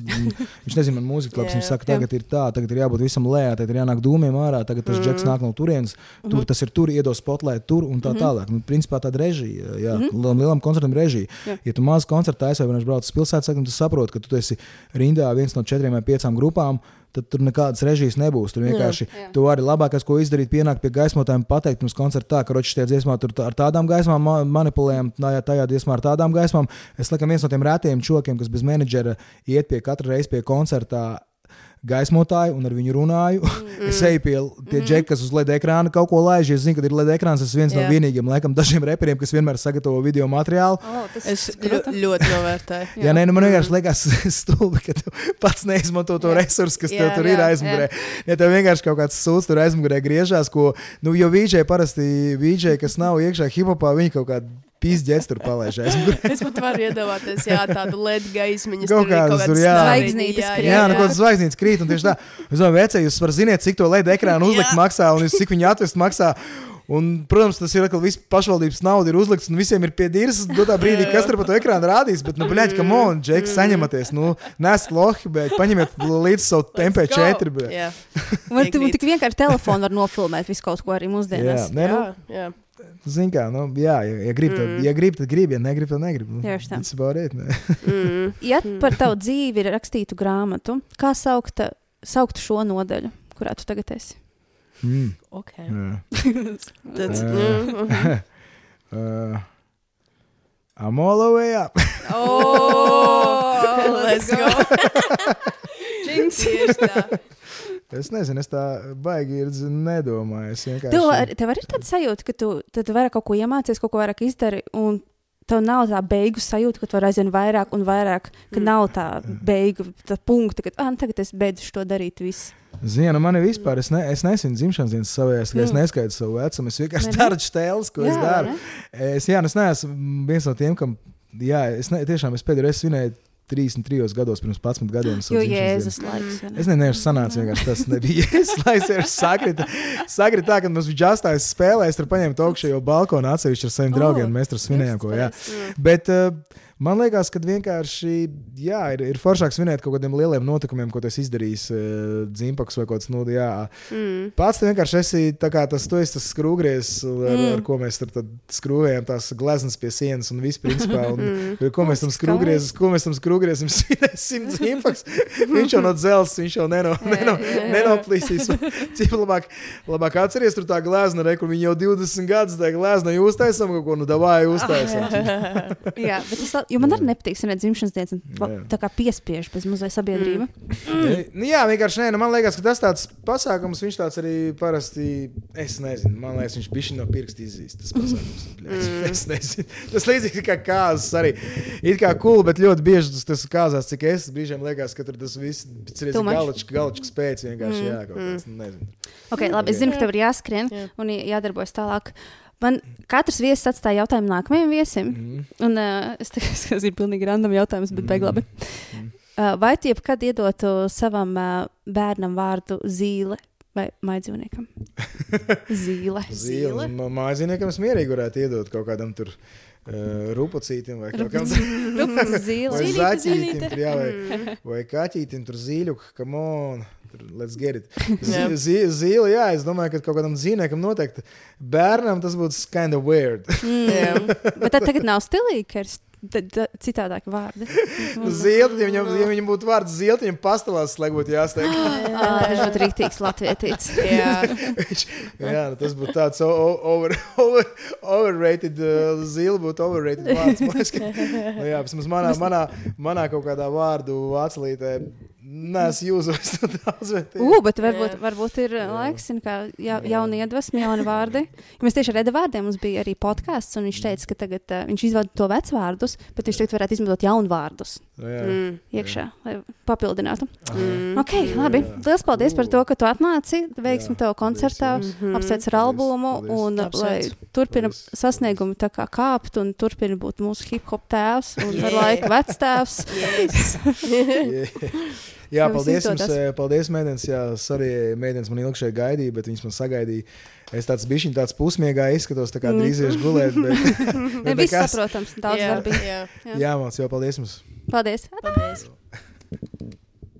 Speaker 2: viņš nezina, man mūzika.
Speaker 4: Jā,
Speaker 2: Viņš saka, tagad ir tā, tagad ir jābūt visam lejā, tagad ir jānāk dūmiem ārā, tagad tas mm -hmm. džeks nāk no turienes, tur tas ir tur, iedos spotlight tur un tā tālāk. Nu, principā tāda režija, jā, mm -hmm. lielam koncertam režija.
Speaker 3: Jā.
Speaker 2: Ja tu maz koncertā aizsver, vienkārši brauc uz pilsētu, tad tu saproti, ka tu esi rindā viens no četriem vai piecām grupām. Tad tur nekādas režijas nebūs. Tur vienkārši
Speaker 3: jā.
Speaker 2: tu vari labākais, ko izdarīt, pienākt pie gaismotājiem, pateikt mums koncertā, tā, ka roķis tie dziesmā tur ar tādām gaismām ma- manipulējam, tajā, tajā dziesmā ar tādām gaismām. Es laikam viens no tiem rētiem čokiem, kas bez menedžera iet pie katra reize pie koncertā. Gaismotāju un ar viņu runāju. Mm. es eju pie tie džeki, kas uz LED ekrāna kaut ko laiž. Es zinu, ka ir LED ekrāns. Es viens
Speaker 4: Jā.
Speaker 2: no vienīgiem, laikam, dažiem reperiem, kas vienmēr sagatavo video materiālu.
Speaker 3: Oh,
Speaker 4: Es ļo, ļoti novērtēju. [laughs]
Speaker 2: Jā, nē, nu man vienkārši liekas, [laughs] stulbi, ka tu pats neizmanto to
Speaker 3: Jā.
Speaker 2: resursu, kas
Speaker 4: Jā,
Speaker 2: tev tur ir
Speaker 3: jā,
Speaker 2: aizmugurē. Ja tev vienkārši kaut kāds sūds tur aizmugurē griežās, ko, nu, jo vīģē parasti vīģē, kas nav iekšā hipopā, viņi kaut kādu pīzdēs tur palaiž aizmugurē.
Speaker 4: Es pat varu iedomāties, jā, tādu LED gaismiņu.
Speaker 2: Kaut kādas tur, jā.
Speaker 3: Zvaigznītes krīt.
Speaker 2: Jā, nu, kaut kāds zvaigznītes krīt, un tieši tā. Es domāju, vecē, jūs varat zināt, cik to LED ekrānu uzlikt
Speaker 4: Jā.
Speaker 2: maksā, un jūs cik viņi atvest maksā. Un, protams, tas ir atkal viss pašvaldības nauda, ir uzlikts, un visiem ir pie dīras. Dotā brīdī, kas tur pa to ekrānu rādīs, bet, nu, bļaļ, ka mon, Džeks, saņematies, nu, nes lohi, bet paņemiet līdzi savu MP4. bet-
Speaker 4: Jā,
Speaker 3: Var tu tik vienkārši telefonu var nofilmēt visu kaut ko arī
Speaker 2: Jā,
Speaker 3: mūsdienās.
Speaker 2: nē, nu,
Speaker 4: jā, jā.
Speaker 2: Zini, kā, nu, jā, ja, ja grib, tad, ja grib, tad grib, ja negrib, tad negrib. Nu,
Speaker 3: Tieši tā.
Speaker 2: that's about it, ne?
Speaker 4: Mm.
Speaker 3: Ja par tavu dzīvi ir rakstītu grāmatu, kā saukta, sauktu šo nodaļu, kurā tu tagad esi?
Speaker 2: Mm,
Speaker 4: Ok.
Speaker 2: jā. [laughs]
Speaker 4: Tad,
Speaker 2: Jā.
Speaker 4: mm, [laughs]
Speaker 2: Uh, I'm all the way up.
Speaker 3: Oh, [laughs]
Speaker 4: Let's go. Tieši tā.
Speaker 2: Es nezinu, es tā baigi ir, nedomāju. Es vienkārši.
Speaker 3: Tu, ar- tev arī ir tāda sajūta, ka tu, tad tu vairāk kaut ko iemācies, kaut ko vairāk izdari, un tev nav tā beigu sajūta, ka tu vari aizvien vairāk un vairāk, ka
Speaker 4: Mm.
Speaker 3: nav tā beigu tā punkta, ka ah, nu tagad es beidzu to darīt. Viss.
Speaker 2: Zini, nu man ir vispār, es, ne, es nesinu dzimšanas dienas savējās, ka es
Speaker 3: Mm.
Speaker 2: neskaitu savu vecumu. Es vienkārši daru stēles, ko es daru.
Speaker 3: ne?
Speaker 2: Es, jā, nu es neesmu viens no tiem, kam, jā, es ne, tiešām es pēdējo reizi svinēju 33 gados, pirms 11 gadiem.
Speaker 3: Jo. Jēzus laiks. ne?
Speaker 2: Es nezinu, kas sanāca. vienkārši Tas nebija. [laughs] Es domāju, sakrita, sakrita tā, ka mums bija jāstājas spēlē. Es tur paņēmu to augšējo balkonu atsevišķi ar saviem
Speaker 3: O,
Speaker 2: draugiem. Mēs tur svinējām ko. Jā. Bet uh, man liekas, ka vienkārši jā, ir, ir foršāk svinēt kaut kādiem lieliem notikumiem, ko tas izdarīs uh, dzimpaks vai kaut kāds. Nu, jā.
Speaker 4: Mm.
Speaker 2: Pats vienkārši esi kā tas, tu esi tas skrūvgriezs, ar,
Speaker 3: Mm.
Speaker 2: ar ko mēs tur skrūvējam tās gleznas pie sienas un viss principā. Un, [laughs]
Speaker 4: Mm.
Speaker 2: Ko mēs tam skrūvgriezam, ko mēs tam skrūvgriezam, [laughs] svinēsim dzimpaks. Viņš jau no dzelzs, viņš jau neno, [laughs] neno,
Speaker 3: jā, jā.
Speaker 2: nenoplīsīs. Cik labāk, labāk atceries tur tā glezna, re, kur viņi jau 20 gadus tā glezna, jūs taisam kaut ko, nu davāj, jūs taisam.
Speaker 3: Jā, bet es, jo man arī nepatīk svinēt dzimšanas dienas, un va-
Speaker 2: Jā.
Speaker 3: tā kā piespiež bez mazliet sabiedrība.
Speaker 2: Nu, jā, vienkārši nē, nu, man liekas, ka tas tāds pasākums, viņš tāds arī parasti, es nezinu, man liekas, viņš bija no pirksta izzīst. Tas pasākums. Mm. [laughs] Es nezinu. Tas līdzīgi kā kāzas arī. It kā cool, bet ļoti bieži tas, tas kāzās, cik es brīžiem liekas, ka tur tas viss ir
Speaker 3: Too much?
Speaker 2: galačs, galačs spēc vienkārši, jā, kaut kāds, nu, nezinu.
Speaker 3: Okay, labi, es zinu, ka tev ir jāskrien
Speaker 4: Jā.
Speaker 3: un jā- jādarbojas tālāk. Man katrs viesis atstāja jautājumu nākamajam viesim.
Speaker 2: Mhm.
Speaker 3: Un, uh, es domāju, ka tas ir pilnīgi random jautājums, bet beig labi.
Speaker 2: Mhm.
Speaker 3: Uh, vai tu jebkad iedotu savam uh, bērnam vārdu zīle vai maidzīvniekam? [laughs] Zīle.
Speaker 2: Zīle. Mājdzīvniekam es mierīgi varētu iedot kaut kādam tur. uh, rupacītim vai kaut kādam
Speaker 3: Rupas [laughs]
Speaker 2: vai
Speaker 3: zīle.
Speaker 4: Zīlīte.
Speaker 2: tur, jā, vai, vai kaķītim, tur zīļuk, come on. tur, Let's get it. [laughs]
Speaker 4: Jā.
Speaker 2: Zi- zi- Zīle, jā, es domāju, ka kaut kādam zīmēkam noteikti. Bērnam tas būtu kind of weird.
Speaker 4: Jā.
Speaker 3: Bet tad tagad nav stilīgi, ka ir citādāki vārdi. [laughs]
Speaker 2: Zīle, ja viņam, ja viņam būtu vārds zīle, viņam pastāvās slēgt būtu jāsteig.
Speaker 3: Ā, Tas būtu rīktīgs latvietīts. [laughs]
Speaker 4: Jā.
Speaker 2: Viņš- jā, nu, tas būtu tāds over, [laughs] over, overrated. Uh, zīle būtu overrated vārds. Nu, jā, vismaz manā, manā, manā kaut kādā vārdu vācelītē. Nē, es jūtos to [laughs] daudz. Bet,
Speaker 3: Ugh, bet varbūt,
Speaker 4: Jā.
Speaker 3: varbūt ir jā. laiks, kā ja, jauni iedvesmi, jauni vārdi. Ja [laughs] mēs tieši ar Reda vārdiem mums bija arī podkāsts, un viņš teica, ka tagad uh, viņš izvada to vecvārdus, bet viņš tagad varētu izmantot jaunu vārdus
Speaker 2: jā.
Speaker 4: Mm.
Speaker 3: iekšā, lai papildinātu.
Speaker 4: Mm.
Speaker 3: Ok, labi. Lielas paldies par to, ka tu atnāci. Veiksmi
Speaker 2: Jā,
Speaker 3: tev koncertā.
Speaker 2: paldies
Speaker 4: Mhm.
Speaker 3: Apsveic ar albumu,
Speaker 2: paldies.
Speaker 3: un uh, lai
Speaker 4: Apsveic.
Speaker 3: turpina
Speaker 2: Paldies.
Speaker 3: sasniegumi tā kā kāpt, un turpina būt mūsu hip hop tēvs un ar
Speaker 4: Yeah.
Speaker 3: laiku vectēvs.
Speaker 4: Yes. [laughs]
Speaker 2: Jā, paldies jums, eh, paldies, mēdienas. Jā, arī mēdienas man ilgi šeit gaidīja, bet viņas man sagaidīja. Es tāds bišķiņ tāds pusmiegā izskatos, tā kā
Speaker 3: Mm.
Speaker 2: drīz iešu gulēt. Bet, [laughs] [laughs]
Speaker 3: Ne
Speaker 2: bet
Speaker 3: viss
Speaker 2: nekas.
Speaker 3: saprotams, daudz
Speaker 4: Jā,
Speaker 3: darbību.
Speaker 4: jā.
Speaker 3: Jā.
Speaker 2: Jā, māc, jau paldies jums.
Speaker 3: Paldies!
Speaker 4: Paldies.